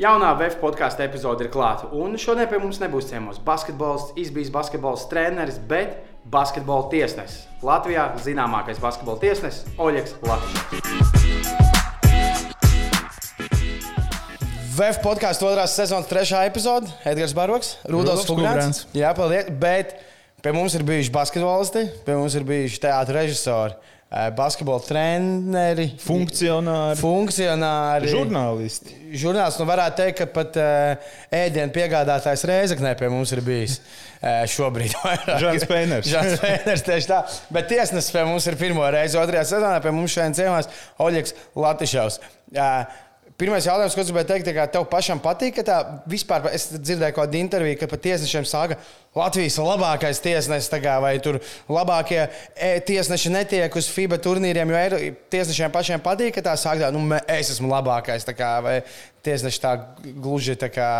Jaunā VF podkāstu epizode ir klāta, un šodien pie mums nebūs ciemos basketbolists, izbijis basketbols treneris, bet basketbola tiesnesis. Latvijā zināmākais basketbola tiesnesis Oļegs Latvijas. VF podkāstu otrās sezonas trešā epizode - Edgars Baroks, Rudolfs Kungrāns. Jā, paldies, bet pie mums ir bijuši basketbolisti, pie mums ir bijuši teātris režisori basketbola treneri, funkcionāri, funkcionāri žurnālisti. Žurnālisti, nu varētu teikt, ka pat uh, ēdienu piegādātājs Reizeknē pie mums ir bijis uh, šobrīd. Žants Pēners. Žants Pēners, tieši tā. Bet tiesnesis pie mums ir pirmo reizi, otrajā sezonā pie mums šodien ciemās Oļegs Latišaus. Uh, Pirmais jautājums, ko gribēju teikt, kā tev pašam patīk, ka tā vispār, es dzirdēju kādu interviju, ka pat tiesnešiem saka, Latvijas labākais tiesnesis, vai tur labākie e, tiesneši netiek uz FIBA turnīriem, jo tiesnešiem pašiem patīk, ka tā saka, nu, es esmu labākais, kā, vai tiesneši tā gluži tā, kā,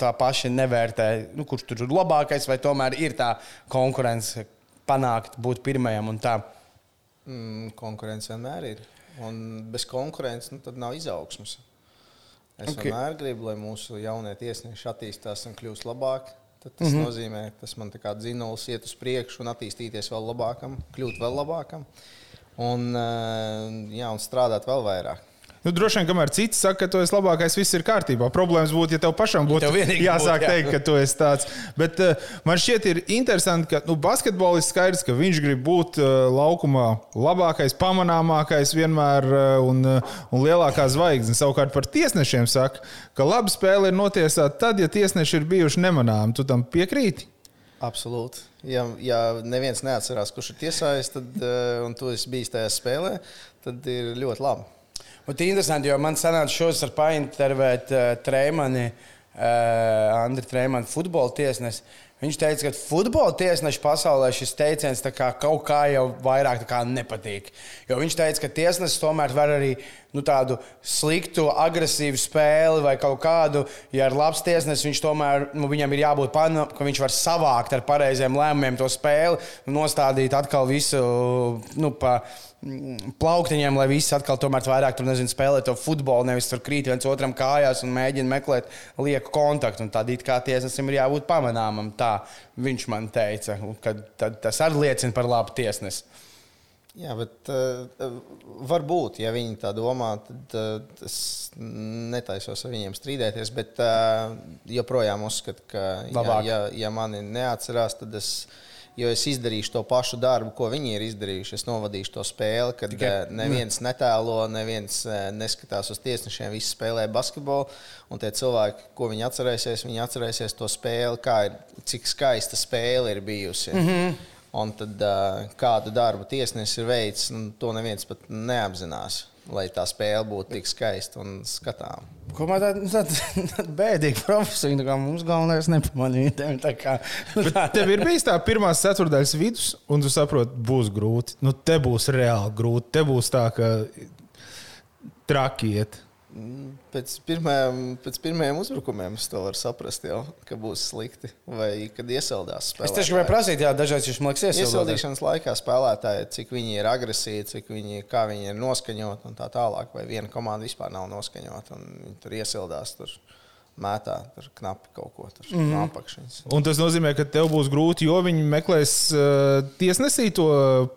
tā paši nevērtē, nu, kurš tur ir labākais, vai tomēr ir tā konkurence panākt, būt pirmajam un tā. Mm, konkurence vienmēr ir. Un bez konkurences nu, nav izaugsmas. Es okay. vienmēr gribu, lai mūsu jaunie tiesneši attīstās un kļūst labāki. Tad tas mm -hmm. nozīmē, tas man kā dzinulis iet uz priekšu un attīstīties vēl labākam, kļūt vēl labākam un, eh, jā, un strādāt vēl vairāk. Nu, droši vien, kamēr citi saka, ka tu esi labākais, viss ir kārtībā. Problēmas būtu, ja tev pašam būtu jāsāk būt, jā. teikt, ka tu esi tāds. Bet uh, man šķiet, ir interesanti, ka nu, basketbolists skaidrs, ka viņš grib būt uh, laukumā labākais, pamanāmākais vienmēr uh, un, uh, un lielākā zvaigzne. Savukārt par tiesnešiem saka, ka laba spēle ir notiesāta tad, ja tiesneši ir bijuši nemanāmi. Tu tam piekrīti? Absolūti. Ja, ja neviens neatcerās, kurš ir tiesājis, tad, uh, un tu esi bijis tajā spēlē, tad ir ļoti labi. Ir interesanti, jo man sanāca šos ar paintervēt uh, Treimani, uh, Andri Treimani, futbola tiesnesi. Viņš teica, ka futbola tiesneša pasaulē šis teiciens kā kaut kā jau vairāk kā nepatīk. Jo viņš teica, ka tiesnesis tomēr var arī nu, tādu sliktu, agresīvu spēli vai kaut kādu, ja ir labs tiesnesis, viņš tomēr nu, viņam ir jābūt panam, ka viņš var savākt ar pareiziem lēmumiem to spēli, nostādīt atkal visu nu, pa plauktiņiem, lai visi atkal tomēr vairāk tur, nezinu, spēlē to futbolu, nevis tur krīt viens otram kājās un mēģina meklēt lieku kontaktu. Un tad it kā tiesnesim ir jābūt pamanāmam. Tā viņš man teica, ka tas arī liecina par labu tiesnesi. Jā, bet uh, varbūt, ja viņi tā domā, tad uh, es netaisos ar viņiem strīdēties. Bet uh, joprojām uzskatu, ka, jā, ja, ja mani neatcerās, tad es jo es izdarīšu to pašu darbu, ko viņi ir izdarījuši. Es novadīšu to spēli, kad Tikai, eh, neviens netēlo, neviens eh, neskatās uz tiesnešiem, visi spēlē basketbolu. Un tie cilvēki, ko viņi atcerēsies, viņi atcerēsies to spēli, ir, cik skaista spēle ir bijusi. Mm -hmm. Un tad, eh, kādu darbu tiesnesis ir veicis, to neviens pat neapzinās lai tā spēle būtu tik skaista un skatāma. Ko man tāda nu, tā, tā bēdīga profesija, kā mums galvenais nepamanīt. Tā kā, tā. Tev ir bijis tā pirmā ceturdaļas vidus, un tu saproti, būs grūti. Nu, te būs reāli grūti. Te būs tā, ka traki iet. Pēc pirmajiem, pēc pirmajiem uzbrukumiem es to varu saprast, jau, ka būs slikti. Vai kad iesaldās spēlētāji. Es tieši gribēju prasīt, jā, dažreiz jūs man liekas, iesaldīšanas laikā spēlētāji, cik viņi ir agresīvi, cik viņi, kā viņi ir noskaņoti un tā tālāk. Vai viena komanda vispār nav noskaņota un viņi tur iesaldās. Tur mētā tur knapi kaut ko tur mm. no apakšas. Un tas nozīmē, ka tev būs grūti, jo viņi meklēs uh, tiesnesī to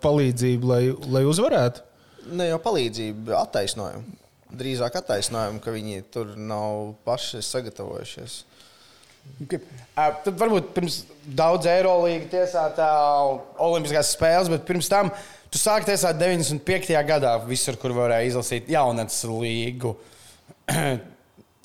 palīdzību, lai, lai uzvarētu. Ne jau palīdzību, attaisnojumu drīzāk attaisnojumu, ka viņi tur nav paši sagatavojušies. Okay. Uh, tad varbūt pirms daudz Eirolandes tiesātā Olimpiskās spēles, bet pirms tam tu sāki tiesāt 95. gadā visur, kur varēja izlasīt jaunatnes līgu.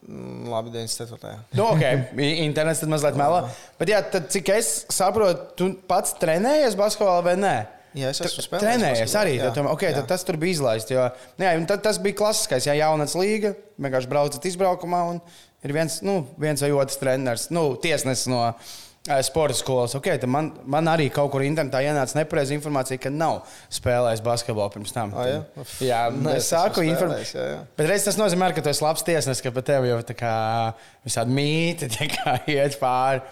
Mm, labi, 97. nu, okay. Internets tad mazliet melā. Bet, jā, tad, cik es saprotu, tu pats trenējies basketbolā vai nē? Jā, es esmu spēlējis. Trenējies arī. Jā, tad, okay, jā. tad tas tur bija izlaists. Jo, jā, tad, tas bija klasiskais, ja jaunats līga, vienkārši braucat izbraukumā un ir viens, nu, viens vai otrs treneris, nu, tiesnesis no uh, sporta skolas. Okay, man, man arī kaut kur internetā ienāca nepareiza informācija, ka nav spēlējis basketbolu pirms tam. Ah, jā, jā Nē, es sāku informāciju. Bet reiz tas nozīmē, ka tu esi labs tiesnesis, ka pat tev jau tā visādi mīti iet pāri.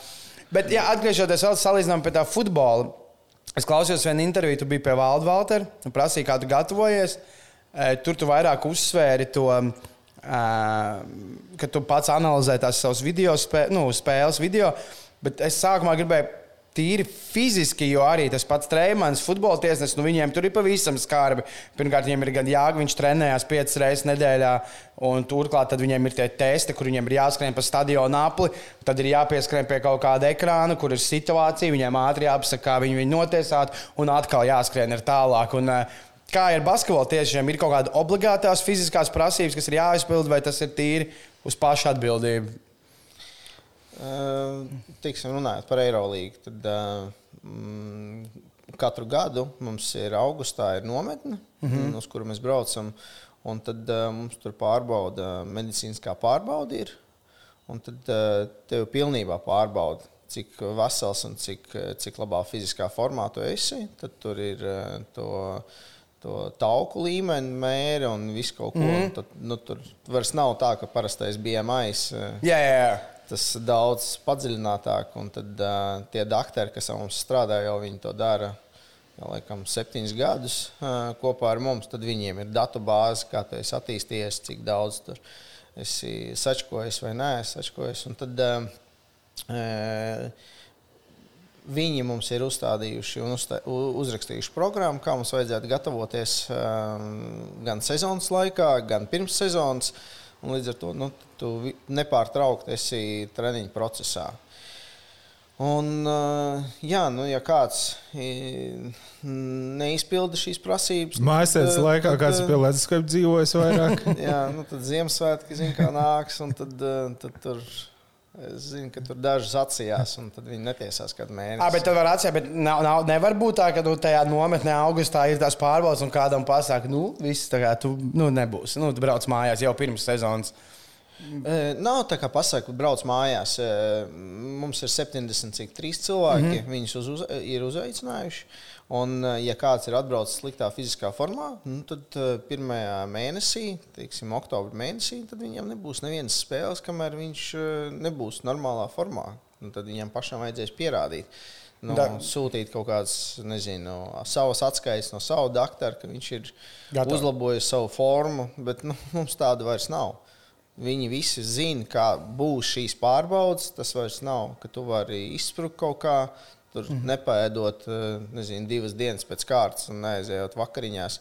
Bet, jā, atgriežoties vēl salīdzinām pie tā futbola. Es klausījos vienu interviju, tu biji pie Valda Valtera un prasīji, kā tu gatavojies. Tur tu vairāk uzsvēri to ka tu pats analizē tās savas video spē, nu, spēles, video. Bet es sākumā gribēju tīri fiziski, jo arī tas pats Trēmans, futbola tiesnesis, nu viņiem tur ir pavisam skarbi. Pirmkārt, viņiem ir gan jāga, viņš trenējās piecas reizes nedēļā, un turklāt viņiem ir tie testi, kur viņiem ir jāskrien pa stadionu apli, tad ir jāpieskrien pie kaut kāda ekrāna, kur ir situācija, viņiem ātri jāpasaka, kā viņi viņu notiesāt, un atkal jāskrien ir tālāk. Un, Kā ir basketbola tiešām, ir kaut kāda obligātās fiziskās prasības, kas ir jāizpild, vai tas ir tīri uz pašu atbildību? Uh, tiksim, runājot par Eirolīgu, tad uh, mm, katru gadu mums ir augustā ir nometne, mm -hmm. uz kuru mēs braucam. Un tad uh, mums tur pārbauda, medicīniskā pārbauda ir. Un tad tev pilnībā pārbauda, cik vesels un cik, cik labā fiziskā formā tu esi. Tad tur ir to, to tauku līmeni, mēri un visu kaut ko. Mm -hmm. tad, nu, tur vairs nav tā, ka parastais BMI. Jā, jā, jā tas daudz padziļinātāk. Un tad uh, tie doktori, kas mums strādā, jau viņi to dara. Jau laikam septiņus gadus uh, kopā ar mums, tad viņiem ir datu bāze, kā tu esi attīstījies, cik daudz tur esi sačkojis vai nē, sačkojis. Un tad uh, viņi mums ir uzstādījuši un uzstā, uzrakstījuši programmu, kā mums vajadzētu gatavoties uh, gan sezonas laikā, gan pirms sezonas. Un līdz ar to nu, tu nepārtraukti esi treniņu procesā. Un, jā, nu, ja kāds neizpilda šīs prasības, Mājasēdes laikā tad, kāds pie leduskapa dzīvojas vairāk. jā, nu, tad Ziemassvētki zina, kā nāks, un tad, tad tur Es zinu, ka tur dažas atsijās, un tad viņi netiesās kādu mēnesi. À, bet tur var atsijāt, bet nav, nav, nevar būt tā, ka tu tajā nometnē augustā ir tās pārbaudas, un kādam pasaka, nu, viss tā kā tu nu, nebūsi. Nu, tu brauc mājās jau pirms sezonas. Nav tā kā pasakot, brauc mājās. Mums ir 73 cilvēki, mm -hmm. viņus uz, uz, ir uzaicinājuši. Un, ja kāds ir atbraucis sliktā fiziskā formā, nu, tad pirmajā mēnesī, teiksim, oktobra mēnesī, tad viņam nebūs nevienas spēles, kamēr viņš nebūs normālā formā. Nu, tad viņam pašam vajadzēs pierādīt. Nu, da. sūtīt kaut kādas, nezinu, savas atskaites no sava doktora, ka viņš ir Gatā. uzlabojis savu formu, bet nu, mums tāda vairs nav. Viņi visi zina, kā būs šīs pārbaudas. Tas vairs nav, ka tu vari izsprukt kaut kā. Tur mm nepēdot eh, nezinu, divas dienas pēc kārtas un neaizejot vakariņās.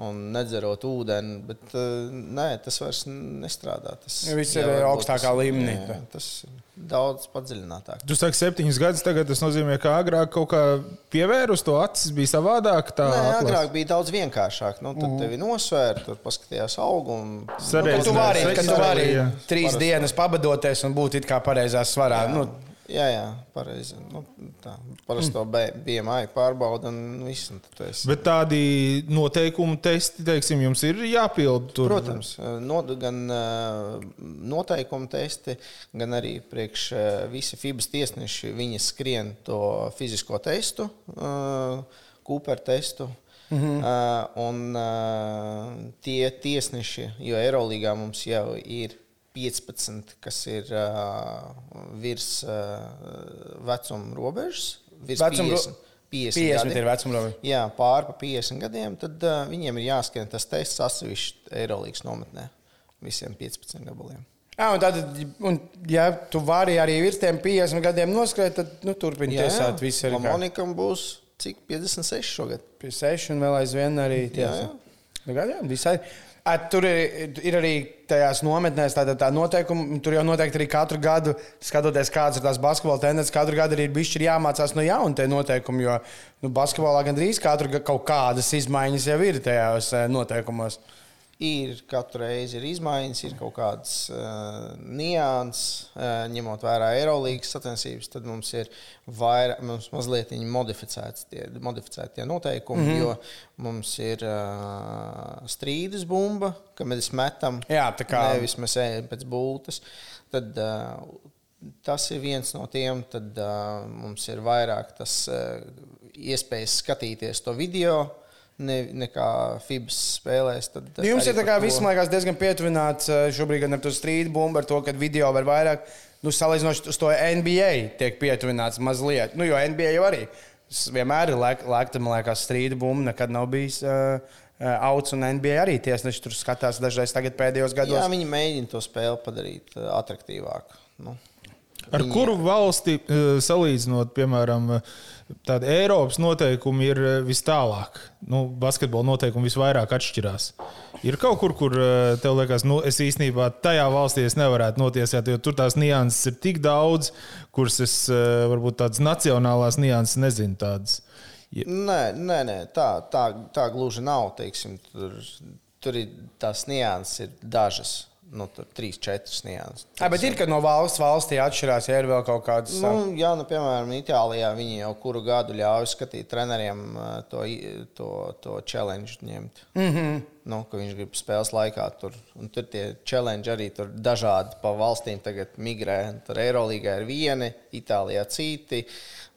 Un nedzerot ūdeni, bet uh, nē, tas vairs nestrādā. Tas ja viss ir augstākā līmenī. Jā, tas ir daudz padziļinātāk. Jūs sakat, septiņus gadus tagad tas nozīmē, ka agrāk kaut kā pievērus to acis bija savādāk. Tā Nē, atlas. agrāk bija daudz vienkāršākāk. Nu, tad mm. tevi nosvērt, tur paskatījās augumu. Nu, tu vari, ka tu vari trīs dienas pabadoties un būt it kā pareizā svarā. Jā. Nu, Jā, jā, pareizi. Nu, tā parasti to BMI pārbauda un viss. Un Bet tādi noteikumu testi, teiksim, jums ir jāpild tur? Protams, no, gan noteikumu testi, gan arī priekš visi FIBAS tiesneši, viņi skrien to fizisko testu, Cooper testu. -hmm. uh, un uh, tie tiesneši, jo Eirolandā mums jau ir 15, kas ir uh, virs uh, vecuma robežas, virs Vecum 50. 50, 50 gadi. ir vecuma robeža. Jā, pāri pa 50 gadiem, tad uh, viņiem ir jāskrien tas tests atsevišķi Eirolandes nometnē visiem 15 gabaliem. Jā, un tad, un, ja tu vari arī virs tiem 50 gadiem noskriet, tad nu, turpini tiesāt. Viss ir Monikam būs cik 56 šogad. 56 un vēl aizvien arī tiesā. Jā, jā. Nu, jā, visai. Tur ir, ir arī tajās nometnēs tā, tā, tā noteikuma. Tur jau noteikti arī katru gadu, skatoties, kādas ir tās basketbola tendences, katru gadu arī ir bijis jāmācās no jauna tie noteikumi. Jo nu, basketbolā gandrīz katru gadu kaut kādas izmaiņas jau ir tajos noteikumos. Uh, Ir katru reizi ir izmaiņas, ir kaut kādas uh, nianses, uh, ņemot vērā Eirolandes sacensības, tad mums ir vairāk, mums mazliet modificēti tie, modificēti tie noteikumi, mm -hmm. jo mums ir uh, strīdus bumba, ka mēs metam, Jā, kā... nevis mēs ejam pēc būtnes. Tad, uh, tas ir viens no tiem, tad uh, mums ir vairāk tas uh, iespējas skatīties to video ne, nekā FIBS spēlēs. Tad nu, Jums ir viss, man liekas, diezgan pietuvināts eh, šobrīd ar to strīdu bumbu, ar to, ka video var vairāk. Nu, salīdzinot to NBA, tiek pietuvināts mazliet. Nu, jo NBA jau arī vienmēr ir lēkta, man liekas, strīda bumba. Nekad nav bijis uh, Auts un NBA arī tiesneši tur skatās dažreiz pēdējos gados. Jā, viņi mēģina to spēli padarīt attraktīvāku. Nu. Ar Viņa... kuru valsti salīdzinot, piemēram, tādi Eiropas noteikumi ir eh, vis tālāk. Nu, basketbola noteikumi visvairāk atšķirās. Ir kaut kur, kur tev liekas, nu, es īstenībā tajā valstī nevarētu notiesāt, jo tur tās nianses ir tik daudz, kuras es varbūt tādas nacionālās nianses nezinu. Tādas. Ja. Nē, nē, nē tā, tā, tā gluži nav. Teiksim, tur, tur ir tās nianses, ir dažas nu, tur trīs, četras nianses. Jā, bet ir, ka no valsts valstī atšķirās, ja ir vēl kaut kādas. Nu, jā, nu, piemēram, Itālijā viņi jau kuru gadu ļauj skatīt treneriem to, to, to challenge ņemt. Mm -hmm. nu, ka viņš grib spēles laikā tur. Un tur tie challenge arī tur dažādi pa valstīm tagad migrē. Tur Eirolīgā ir vieni, Itālijā citi.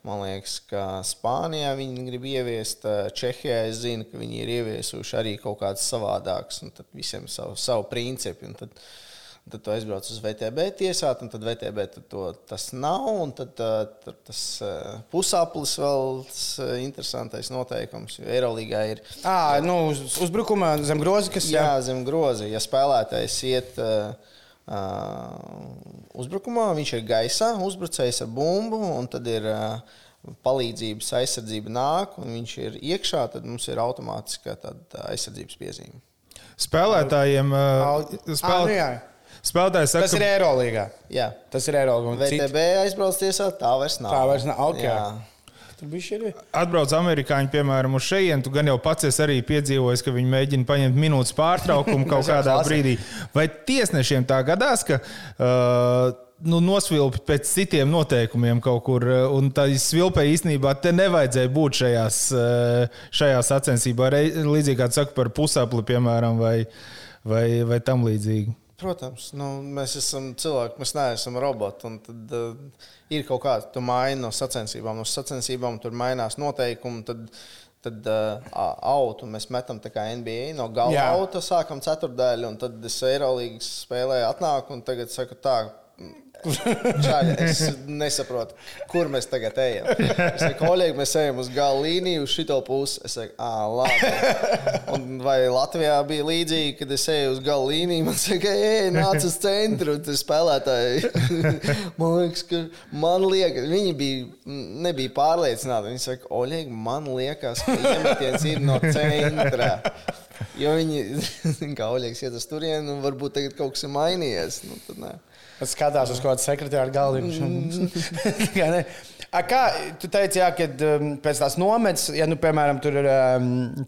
Man liekas, ka Spānijā viņi grib ieviest, Čehijā es zinu, ka viņi ir ieviesuši arī kaut kādas savādākas, un tad visiem savu, savu principu. Tad, tad tu aizbrauc uz VTB tiesāt, un tad VTB tad to, tas nav. Un tad, tad tas pusaplis vēl tas interesantais noteikums. Jo Eirolandā ir. À, nu, uz, uzbrukumā zem groza, kas jā, jā, zem groza. Ja spēlētājs iet. Uh, uzbrukumā, viņš ir gaisā, uzbrucējs ar bumbu, un tad ir palīdzības aizsardzība nāk, un viņš ir iekšā, tad mums ir automātiska aizsardzības piezīme. Spēlētājiem uh, spēlē... ah, nu Spēlētājs saka, tas ir Eirolandā. Jā, tas ir Eirolandā. VTB aizbrauc tiesā, tā vairs nav. Tā vairs nav. Okay. Jā. Atbrauc amerikāņi, piemēram, uz šejienu. Tu gan jau pats esi arī piedzīvojis, ka viņi mēģina paņemt minūtes pārtraukumu kaut kādā brīdī. Vai tiesnešiem tā gadās, ka uh, nu, nosvilpi pēc citiem noteikumiem kaut kur, uh, un tā svilpē īstenībā te nevajadzēja būt šajās, uh, šajā sacensībā. Līdzīgi kā saka par pusapli, piemēram, vai, vai, vai tam līdzīgi. Protams, nu, mēs esam cilvēki, mēs neesam roboti. Tad uh, ir kaut kāda, maini no sacensībām, no sacensībām tur mainās noteikumi. Tad, tad uh, autu mēs metam NBA no gala auta, sākam ceturdaļu, un tad es Eirolandes spēlēju, atnāku un tagad saku tā Čaļi, es nesaprotu, kur mēs tagad ejam. Es saku, kolēģi, mēs ejam uz gala līniju, uz šito pusi. Es saku, ah, labi. Un vai Latvijā bija līdzīgi, kad es eju uz gala līniju, man saka, ej, nāc uz centru, tas spēlētāji. man liekas, ka man liekas, viņi bija, nebija pārliecināti. Viņi saka, Oļegi, man liekas, ka iemetiens ir no centra. Jo viņi, kā Oļegs iet uz turieni, un varbūt tagad kaut kas ir mainījies. Nu, tad, ne. Es skatās uz kaut kādu sekretāru galdu. Mm. kā tu teici, jā, kad um, pēc tās nometnes, ja, nu, piemēram, tur ir. Um,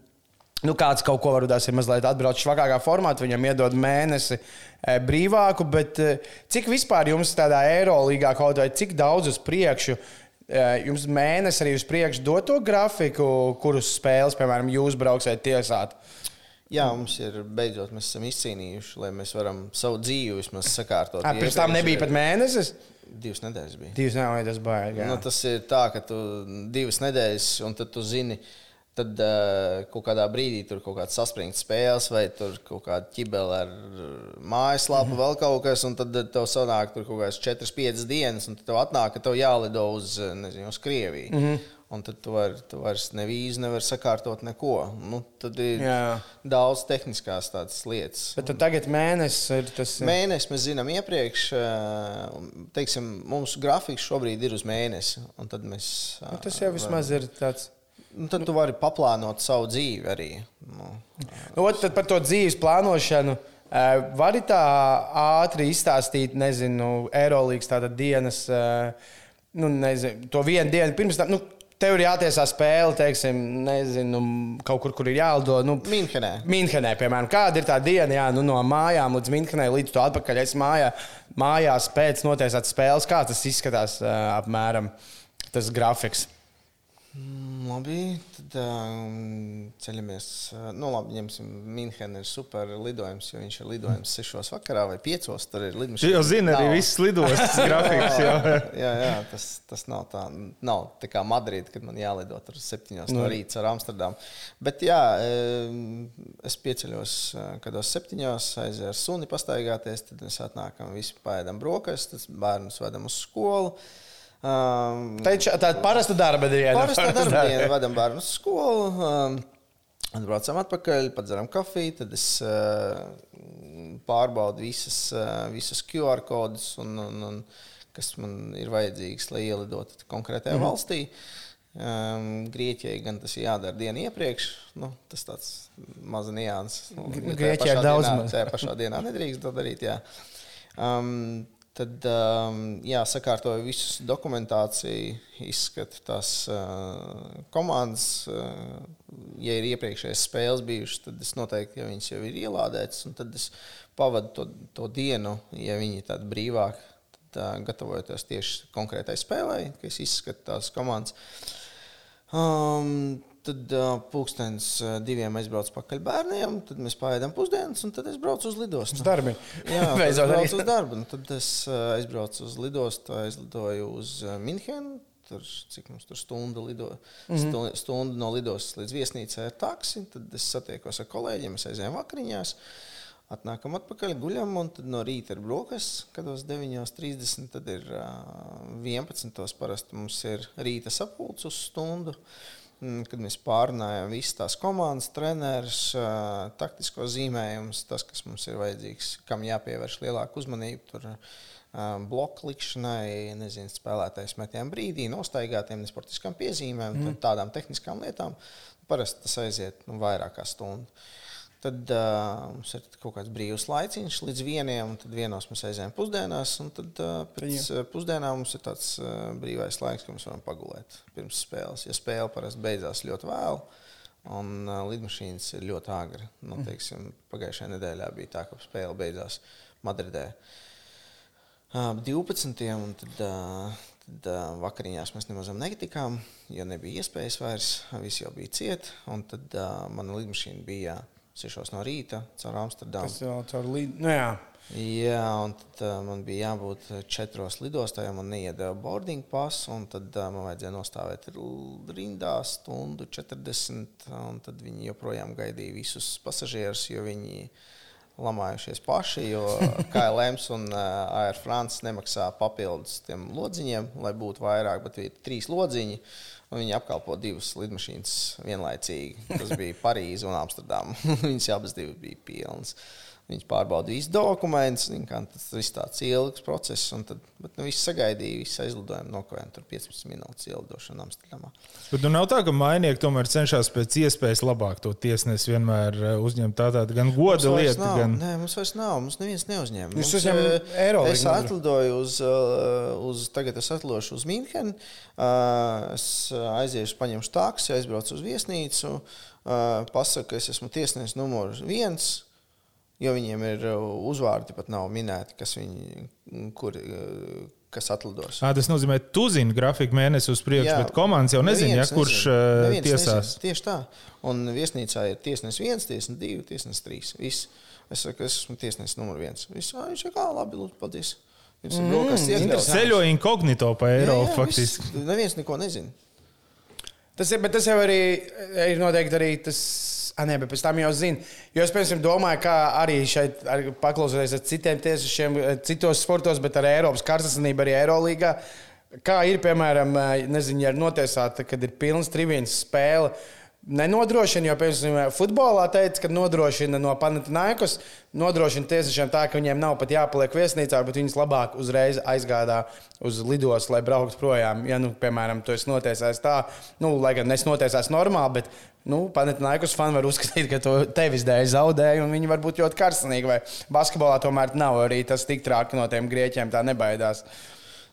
Nu, kāds kaut ko varbūt ir mazliet atbraucis švakākā formātā, viņam iedod mēnesi e, brīvāku, bet e, cik vispār jums tādā Eirolandā kaut vai cik daudz uz priekšu e, jums mēnesis arī uz priekšu dod to grafiku, kurus spēles, piemēram, jūs brauksiet tiesāt? Jā, mums ir beidzot, mēs esam izcīnījuši, lai mēs varam savu dzīvi vismaz sakārtot. À, pirms tam nebija pat mēnesis. Divas nedēļas bija. Divas nedēļas, tas bija. Nu, tas ir tā, ka tu divas nedēļas, un tad tu zini, tad uh, kaut kādā brīdī tur kaut kāds saspringts spēles, vai tur kaut kāda ķibele ar mājaslapu, mm -hmm. vēl kaut kas, un tad tev sanāk tur kaut kādas 4-5 dienas, un tev atnāk, ka tev jālido uz, nezinu, uz Krieviju. Mm -hmm. Un tad tu, var, tu vairs nevīzi nevar sakārtot neko. Nu, tad ir Jā. daudz tehniskās tādas lietas. Bet tagad mēnesis ir tas. Mēnesis mēs zinām iepriekš. Teiksim, mums grafiks šobrīd ir uz mēnesi. Mēs, nu, tas jau vismaz var, ir tāds. Nu, tad tu vari paplānot savu dzīvi arī. Nu, nu, tad par to dzīves plānošanu. Vari tā ātri izstāstīt, nezinu, Eirolandes dienas, nu, nezinu, to vienu dienu pirms tam. Nu, Tev ir jātiesā spēle, teiksim, nezinu, kaut kur, kur ir jālido. Nu, Minhenē. Minhenē, piemēram, kāda ir tā diena, jā, nu, no mājām līdz Minhenē, līdz to atpakaļ. Es mājā, mājās pēc notiesātas spēles, kā tas izskatās apmēram tas grafiks. Labi, tad um, ceļamies. Nu, labi, ņemsim, Minhenē ir super lidojums, jo viņš ir lidojums 6 vakarā vai 5. Tur ir lidojums. Jūs jau zināt, arī viss lidostas grafiks. jā, jā, jā tas, tas nav tā, nav tā kā Madrīda, kad man jālido tur 7 no, nu. rīta ar Amsterdamu. Bet jā, es pieceļos kādos 7. aizēju ar suni pastaigāties, tad mēs atnākam, visi paēdam brokastis, bērnus vedam uz skolu. Um, tā ir tāda parasta darba diena. Parasta darba diena, vadam bērnu skolu. Um, Atbraucam atpakaļ, padzeram kafiju, tad es uh, pārbaudu visas, uh, visas QR kodus, un, un, un, kas man ir vajadzīgs, lai ielidotu konkrētajā mm -hmm. valstī. Um, Grieķijai gan tas ir jādara dienu iepriekš. Nu, tas tāds mazs nianses. Nu, Grieķijai ir daudz mazāk. Tajā pašā dienā nedrīkst to darīt. Jā. Um, Tad um, jā, sakārtoju visu dokumentāciju, izskatu tās uh, komandas. Uh, ja ir iepriekšējās spēles bijušas, tad es noteikti, ja viņas jau ir ielādētas, tad es pavadu to, to dienu, ja viņi ir tādi brīvāki, tad uh, gatavojoties tieši konkrētai spēlei, kad es izskatu tās komandas. Um, Tad uh, pūkstens uh, diviem aizbraucu pakaļ bērniem, tad mēs pāēdam pusdienas, un tad es braucu uz lidostu. Uz darbu. Jā, es braucu uz darbu. Tad es uh, aizbraucu uz lidostu, aizlidoju uz uh, Minhenu. Tur, cik mums tur stunda, lido, mm -hmm. stunda no lidostas līdz viesnīcai ar taksi. Tad es satiekos ar kolēģiem, mēs aizējām vakariņās. Atnākam atpakaļ, guļam, un tad no rīta ir brokastis, kad uz 9.30, tad ir uh, 11. parasti mums ir rīta sapulcs uz stundu. Uh, kad mēs pārunājām visas tās komandas, trenerus, taktisko zīmējumus, tas, kas mums ir vajadzīgs, kam jāpievērš lielāka uzmanība. Tur, bloku likšanai, nezinu, spēlētājs metiem brīdī, nostaigātiem, nesportiskām piezīmēm, mm. tādām tehniskām lietām. Parasti tas aiziet nu, vairāk kā stundu. Tad uh, mums ir kaut kāds brīvs laiciņš līdz vienam, un tad vienos mēs aizējām pusdienās. Tad uh, pēc uh, pusdienām mums ir tāds uh, brīvais laiks, ka mēs varam pagulēt pirms spēles. Ja spēle parasti beidzās ļoti vēlu, un uh, lidmašīnas ir ļoti agri. Nu, mm. teiksim, pagājušajā nedēļā bija tā, ka spēle beidzās Madridē. Uh, 12. un tad, uh, tad uh, vakariņās mēs nemaz netikām, jo nebija iespējas vairs. Visi jau bija cieti, un tad uh, mana lidmašīna bija. Uh, 6 no rīta caur Amsterdamu. Tas jau caur līniju. Nu, jā. Jā, un tad uh, man bija jābūt četros lidostā, jo man neiedeva boarding pasu. Tad uh, man vajadzēja nostāvēt rindā stundu 40. Tad viņi joprojām gaidīja visus pasažierus, jo viņi lamājušies paši. Jo KLM un uh, Air France nemaksā papildus tiem lodziņiem, lai būtu vairāk, bet ir trīs lodziņi. Uh, Un viņi apkalpo divas lidmašīnas vienlaicīgi. Tas bija Parīze un Amsterdama. Viņas abas bija pilnas. Viņš pārbaudīja visus dokumentus, tas viss tāds ilgs process. Tad, bet nu, viss sagaidīja, viss aizlidojumu nokavējām. Tur 15 minūtes ielidošana Amsterdamā. Bet nu nav tā, ka mainieki tomēr cenšas pēc iespējas labāk to tiesnesi vienmēr eh, uzņemt tādā gan goda lietu. Nav. Gan... Nē, mums vairs nav. Mums neviens neuzņem. Jūs uzņemat eh, eiro. Es atlidoju uz, eh, uz, tagad es atlidošu uz Mīnhenu. Es aiziešu, paņemšu taksi, aizbraucu uz viesnīcu. Pasaku, ka es esmu tiesnesis numurs viens Jo viņiem ir uh, uzvārdi pat nav minēti, kas viņi, kur, uh, kas atlidos. À, tas nozīmē, ka tu zini grafiku mēnesi uz priekšu, jā, bet komandas jau nezina, ja, kurš nezin. Uh, Neviens tiesās. Nezin. Tieši tā. Un viesnīcā ir tiesnesis viens, tiesnesis divi, tiesnesis trīs. Viss. Es saku, es esmu tiesnesis numur viens. Viss, ah, viņš saka, labi, lūdzu, paldies. Viņš ir brokasts mm, iekļauts. Ceļo inkognito pa Eiropu faktiski. Viss, neviens neko nezina. Tas ir, bet tas jau arī ir noteikti arī tas Ah, nē, bet pēc tam jau zinu. Jo es, piemēram, domāju, kā arī šeit, ar, paklausoties ar citiem tiesnešiem, citos sportos, bet ar Eiropas karstasinību, arī Eirolandā. Kā ir, piemēram, nezinu, ja ir notiesāta, kad ir pilns trījums spēle nenodrošina, jo, piemēram, futbolā teica, ka nodrošina no Panathinaikos, nodrošina tiesnešiem tā, ka viņiem nav pat jāpaliek viesnīcā, bet viņus labāk uzreiz aizgādā uz lidos, lai brauktu projām. Ja, nu, piemēram, tu esi notiesājis tā, nu, lai gan es notiesāju normāli, bet nu, Panathinaikos fani var uzskatīt, ka tu tevis dēļ zaudēji, un viņi var būt ļoti karstanīgi. Vai basketbolā tomēr nav arī tas tik traki no tiem grieķiem, tā nebaidās.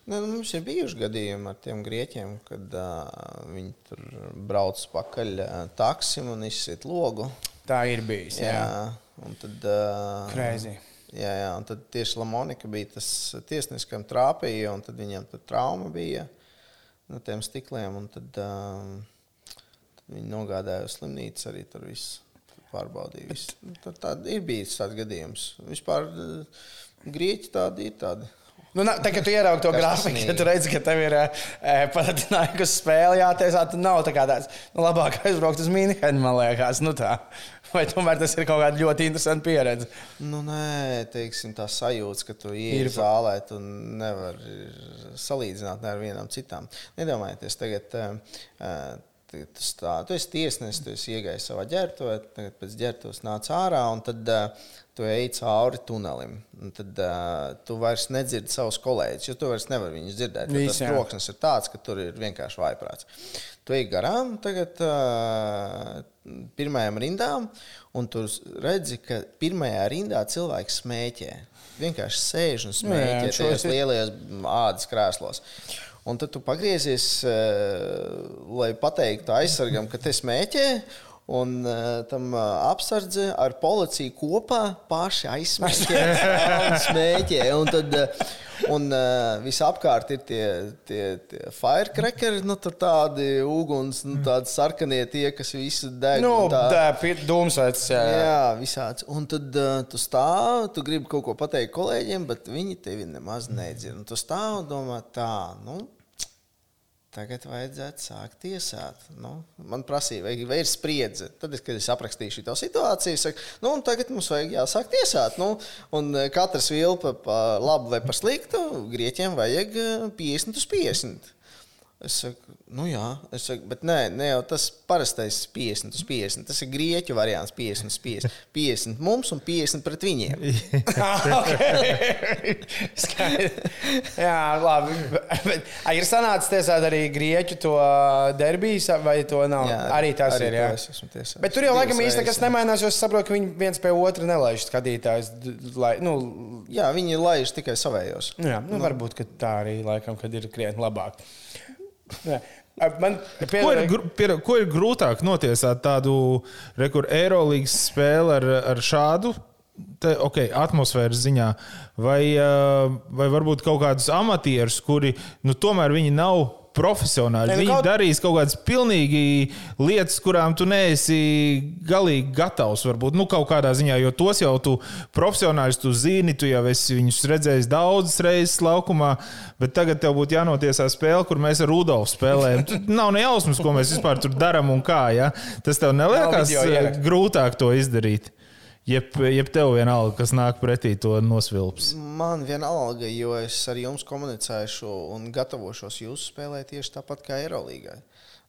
Ne, nu, mums ir bijuši gadījumi ar tiem grieķiem, kad uh, viņi tur brauc pakaļ uh, taksim un izsit logu. Tā ir bijis. Jā, jā. un tad. Uh, Crazy. Jā, jā, un tad tieši Lamonika bija tas tiesnesis, kam trāpīja, un tad viņam tur trauma bija no tiem stikliem. Tad, uh, tad viņi nogādāja uz slimnīcu arī tur viss pārbaudīja. Bet... Tad, tā ir bijis tāds gadījums. Vispār uh, grieķi tādi ir tādi. Nu, tā, kad tu ieraugi to grafiku, tad tu redzi, ka tev ir e, patīkami spēle jātiesā. Tad nav tā kā tāds nu, labāk aizbraukt uz Mīnhenu, man liekas. Nu, tā. Vai tomēr tas ir kaut kāda ļoti interesanta pieredze? Nu, nē, teiksim, tā sajūta, ka tu ienāc zālē, tu nevari salīdzināt ne ar vienām citām. Nedomājieties, tagad. Uh, tu, tā, tu esi tiesnesis, tu esi iegājis savā ģērbtuvē, tagad pēc ģērbtuves nāc ārā un tad uh, tu ej cauri tunelim. Un tad uh, tu vairs nedzirdi savus kolēģus, jo tu vairs nevari viņus dzirdēt. Vis, tas troksnis ir tāds, ka tur ir vienkārši vaiprāts. Tu ej garām tagad uh, pirmajām rindām, un tu redzi, ka pirmajā rindā cilvēks smēķē. Vienkārši sēž un smēķē tajos lielajos ādas krēslos. Un tad tu pagriezies, eh, lai pateiktu aizsargam, ka te smēķē. Un uh, tam uh, apsardze ar policiju kopā paši aizsmēķē, smēķē. Un tad uh, un, uh, visapkārt ir tie, tie, tie firecrackeri, nu, tādi uguns, nu, tādi sarkanie tie, kas visu deg. Nu, tā ir dūmsveids. Jā, jā. jā, visāds. Un tad uh, tu stāv, tu gribi kaut ko pateikt kolēģiem, bet viņi tevi nemaz nedzird. Un tu stāv un domā tā, nu Tagad vajadzētu sākt tiesāt. Nu, man prasīja, vai, vai ir spriedze. Tad, es, kad es aprakstīju šo situāciju, saku, nu, tagad mums vajag jāsāk tiesāt. Nu, un e, katrs vilpa par labu vai par sliktu, grieķiem vajag 50 uz 50. Es saku, nu jā, es saku, bet nē, ne jau tas parastais 50 uz 50. Tas ir grieķu variants 50 uz 50. 50 mums un 50 pret viņiem. jā, labi. Bet, ir sanācis tiesāt arī grieķu to derbijas, vai to nav? Jā, arī tas arī ir. Jā. Es esmu tiesāts. Bet tur jau laikam īsti nekas nemainās, jo es saprotu, ka viņi viens pie otra nelaiž skatītājus. Lai, nu, jā, viņi laiž tikai savējos. Jā, nu, nu. varbūt tā arī laikam, kad ir krietni labāk. Man, ko, ir, pie, ko ir grūtāk notiesāt? Tādu Eirolandes spēli ar, ar šādu? Te, okay, atmosfēras ziņā, vai, vai varbūt kaut kādus amatierus, kuri nu, tomēr nav profesionāļi. Nu, Viņi kaut... darīs kaut kādas pilnīgi lietas, kurām tu neesi galīgi gatavs. Varbūt nu, kaut kādā ziņā, jo tos jau tu profesionāļus tu zini, tu jau esi viņus redzējis daudzas reizes laukumā. Bet tagad tev būtu jānotiesā spēle, kur mēs ar Rudolfu spēlējam. Nav ne jausmas, ko mēs vispār tur darām un kā. Ja? Tas tev neliekas grūtāk to izdarīt. Jeb, jeb tev vienalga, kas nāk pretī to nosvilps. Man vienalga, jo es ar jums komunicēšu un gatavošos jūsu spēlē tieši tāpat kā Eirolandā.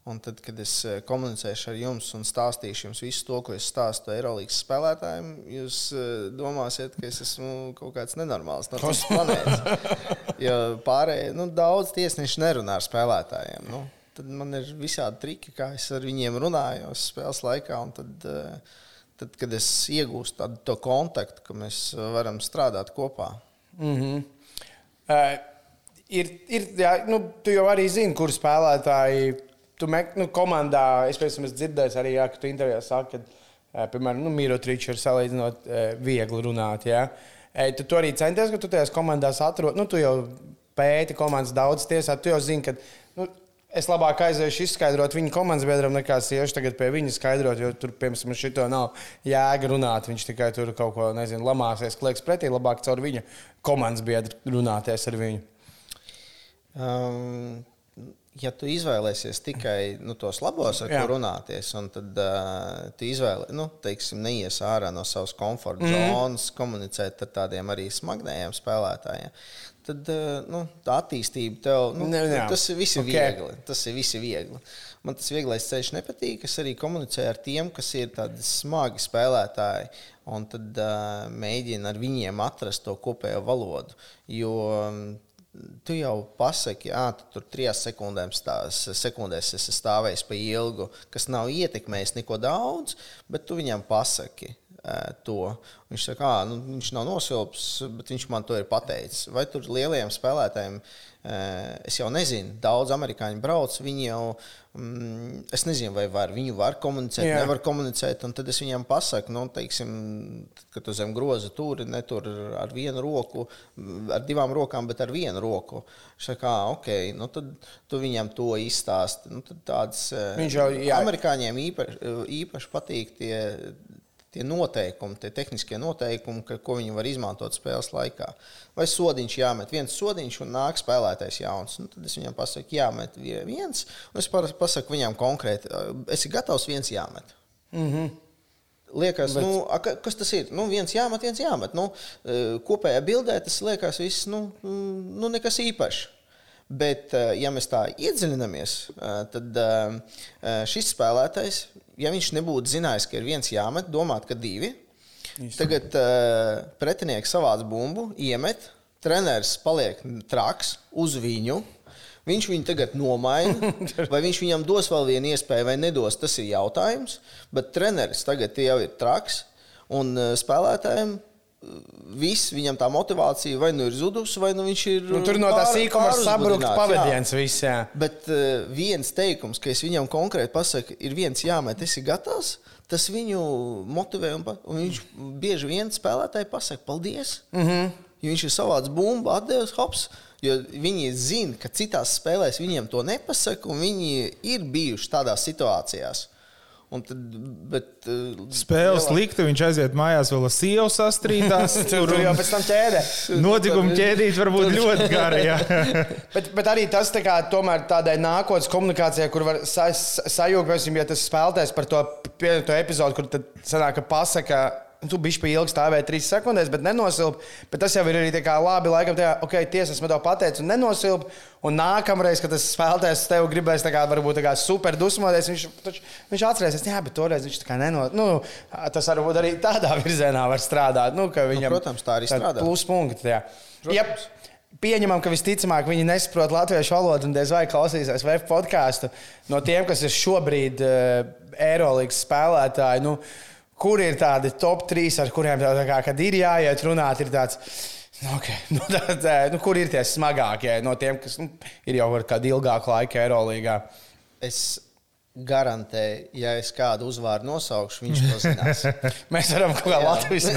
Un tad, kad es eh, komunicēšu ar jums un stāstīšu jums visu to, ko es stāstu Eirolandes spēlētājiem, jūs eh, domāsiet, ka es esmu kaut kāds nenormāls no citas planētas. Jo pārējie, nu, daudz tiesneši nerunā ar spēlētājiem. Nu, tad man ir visādi triki, kā es ar viņiem runāju spēles laikā. Tad, uh, tad, kad es iegūstu tādu to kontaktu, ka mēs varam strādāt kopā. Mm -hmm. uh, ir, ir, jā, nu, tu jau arī zini, kur spēlētāji. Tu mek, nu, komandā, es pēc tam dzirdēju, arī, jā, ka tu intervijā saki, ka, uh, piemēram, nu, Mirotričs ir salīdzinot uh, viegli runāt. Jā. Uh, tu, tu arī centies, ka tu tajās komandās atrod, nu, tu jau pēti komandas daudz tiesā, tu jau zini, ka Es labāk aiziešu izskaidrot viņu komandas biedram, nekā iešu tagad pie viņa skaidrot, jo tur, piemēram, šito nav jēga runāt. Viņš tikai tur kaut ko, nezinu, lamāsies, klieks pretī. Labāk caur viņa komandas biedru runāties ar viņu. Um, ja tu izvēlēsies tikai nu, tos labos, ar kuriem runāties, un tad uh, tu izvēlēsies, nu, teiksim, neies ārā no savas komforta mm. zonas, komunicēt ar tādiem arī smagnējiem spēlētājiem, tad eh, nu, tā attīstība tev, nu, ne, ne, tas ir visi okay. viegli. Tas ir visi viegli. Man tas vieglais ceļš nepatīk. Es arī komunicēju ar tiem, kas ir tādi smagi spēlētāji, un tad uh, mēģinu ar viņiem atrast to kopējo valodu. Jo mm, tu jau pasaki, ka tu tur trijās sekundēs, tās, sekundēs esi stāvējis pa ilgu, kas nav ietekmējis neko daudz, bet tu viņam pasaki to. Viņš saka, ka nu, viņš nav nosilps, bet viņš man to ir pateicis. Vai tur lielajiem spēlētājiem, es jau nezinu, daudz amerikāņu brauc, viņi jau, mm, es nezinu, vai var, viņu var komunicēt, Jā. nevar komunicēt, un tad es viņam pasaku, nu, teiksim, ka tu zem groza tur, ne tur ar vienu roku, ar divām rokām, bet ar vienu roku. Viņš saka, ok, nu tad tu viņam to izstāsti. Nu, tāds, viņš jau, jā. Amerikāņiem īpaši, īpaši patīk tie tie noteikumi, tie tehniskie noteikumi, ka, ko viņi var izmantot spēles laikā. Vai sodiņš jāmet viens sodiņš un nāk spēlētājs jauns. Nu, tad es viņam pasaku, jāmet viens, un es pasaku viņam konkrēti, esi gatavs viens jāmet. Mm -hmm. Liekas, Bet... nu, a, kas tas ir? Nu, viens jāmet, viens jāmet. Nu, kopējā bildē tas liekas, viss, nu, nu nekas īpašs. Bet, ja mēs tā iedziļināmies, tad šis spēlētājs, ja viņš nebūtu zinājis, ka ir viens jāmet, domāt, ka divi. Tagad pretinieks savāc bumbu, iemet, treneris paliek traks uz viņu. Viņš viņu tagad nomaina, vai viņš viņam dos vēl vienu iespēju, vai nedos. Tas ir jautājums. Bet treneris tagad jau ir traks, un spēlētājiem viss viņam tā motivācija vai nu ir zudusi, vai nu viņš ir. Nu, tur no tā sīkuma var sabrukt pavadiens visā. Bet uh, viens teikums, ka es viņam konkrēti pasaku, ir viens jāmet, esi gatavs. Tas viņu motivē, un, un viņš bieži vien spēlētāji pasakā, paldies. Mm -hmm. Ja viņš ir savāds bumbu, atdevis hops. Jo viņi zina, ka citās spēlēs viņiem to nepasaka, un viņi ir bijuši tādās situācijās. Tad, bet, Spēles lielā... likte, viņš aiziet mājās, vēl sievu sastrīdās. tur jau pēc tam ķēdē. Notikuma ķēdīt var būt ļoti gara. bet, bet arī tas tā kā, tomēr tādai nākotnes komunikācijai, kur var sa sajūgt, ja tas spēlētājs par to, to epizodu, kur tad sanāk, ka pasaka Tu biji pa ilgi stāvēji trīs sekundēs, bet nenosilp. Bet tas jau ir arī labi. Laikam, tajā, ok, tiesas man to pateica, un nenosilp. Un nākamreiz, kad tas spēlētājs tev gribēs tā kā, varbūt, tā kā super dusmoties, viņš, taču, viņš atcerēsies, jā, bet toreiz viņš tā kā nenot. Nu, tas varbūt arī tādā virzienā var strādāt. Nu, viņam, nu, protams, tā arī strādā. Pluspunkti. Yep. Pieņemam, ka visticamāk viņi nesaprot latviešu valodu un diez vai klausīsies web podkāstu no tiem, kas ir šobrīd uh, Eirolandes spēlētāji. Nu, uh, kur ir tādi top 3, ar kuriem tā, tā kā, kad ir jāiet runāt, ir tāds. Nu, okay. nu, tā, tā, nu, kur ir tie smagākie no tiem, kas nu, ir jau kādu ilgāku laiku Eirolandā? Es garantēju, ja es kādu uzvārdu nosaukšu, viņš to zinās. Mēs varam kaut kā latviešu.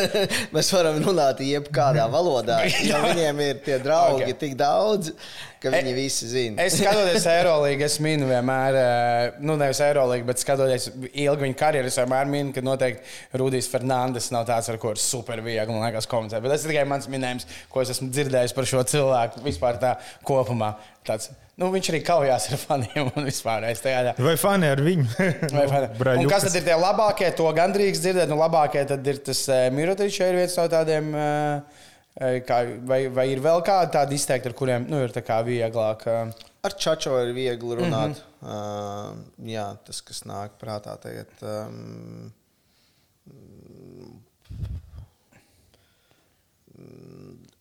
Mēs varam runāt jebkādā valodā. Jo viņiem ir tie draugi okay. tik daudz, ka e, viņi visi zina. es skatoties Eirolandā, es minu vienmēr, eh, nu nevis Eirolandā, bet skatoties ilgu viņa karjeru, es vienmēr minu, ka noteikti Rudijs Fernandes nav tāds, ar ko ir super viegli, man liekas, komunicēt. Bet tas ir tikai mans minējums, ko es esmu dzirdējis par šo cilvēku vispār tā kopumā. Tāds, Nu, viņš arī kaujās ar faniem un vispār. Vai fani ar viņu? fani? kas tad ir tie labākie? To gandrīz dzirdēt. Nu, labākie tad ir tas eh, Mirotičs, ir viens no tādiem. Uh, Kā, vai, vai ir vēl kādi tādi izteikti, ar kuriem nu, ir vieglāk? Ar Čačo ir viegli runāt. Mm -hmm. uh, jā, tas, kas nāk prātā tagad. Um,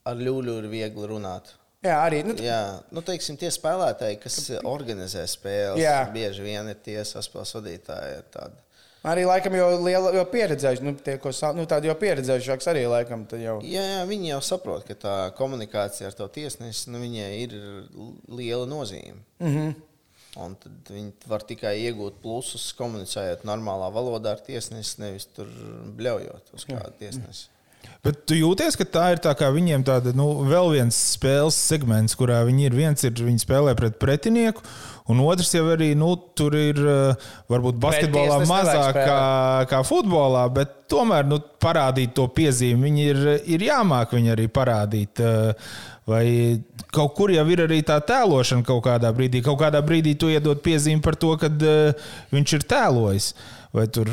ar Ļūļu ir viegli runāt. Jā, arī nu, jā, nu, teiksim, tie spēlētāji, kas organizē spēles, jā. bieži vien ir tie saspēles vadītāji. Tādi. Arī laikam jau, liela, jau pieredzējuši, nu, tie, ko, nu, tādi jau pieredzējušāks arī laikam. Jau... Jā, jā, viņi jau saprot, ka tā komunikācija ar to tiesnesi, nu, viņai ir liela nozīme. Mm -hmm. Un tad viņi var tikai iegūt plusus, komunicējot normālā valodā ar tiesnesi, nevis tur bļaujot uz kādu tiesnesi. Bet tu jūties, ka tā ir tā kā viņiem tāda nu, vēl viens spēles segments, kurā viņi ir. Viens ir viņi spēlē pret pretinieku, un otrs jau arī nu, tur ir eh, varbūt basketbolā mazāk kā, kā futbolā, bet tomēr nu, parādīt to piezīmi. Viņi ir, ir jāmāk viņi arī parādīt. Eh, vai kaut kur jau ir arī tā tēlošana kaut kādā brīdī. Kaut kādā brīdī tu iedod piezīmi par to, ka uh, viņš ir tēlojis. Vai tur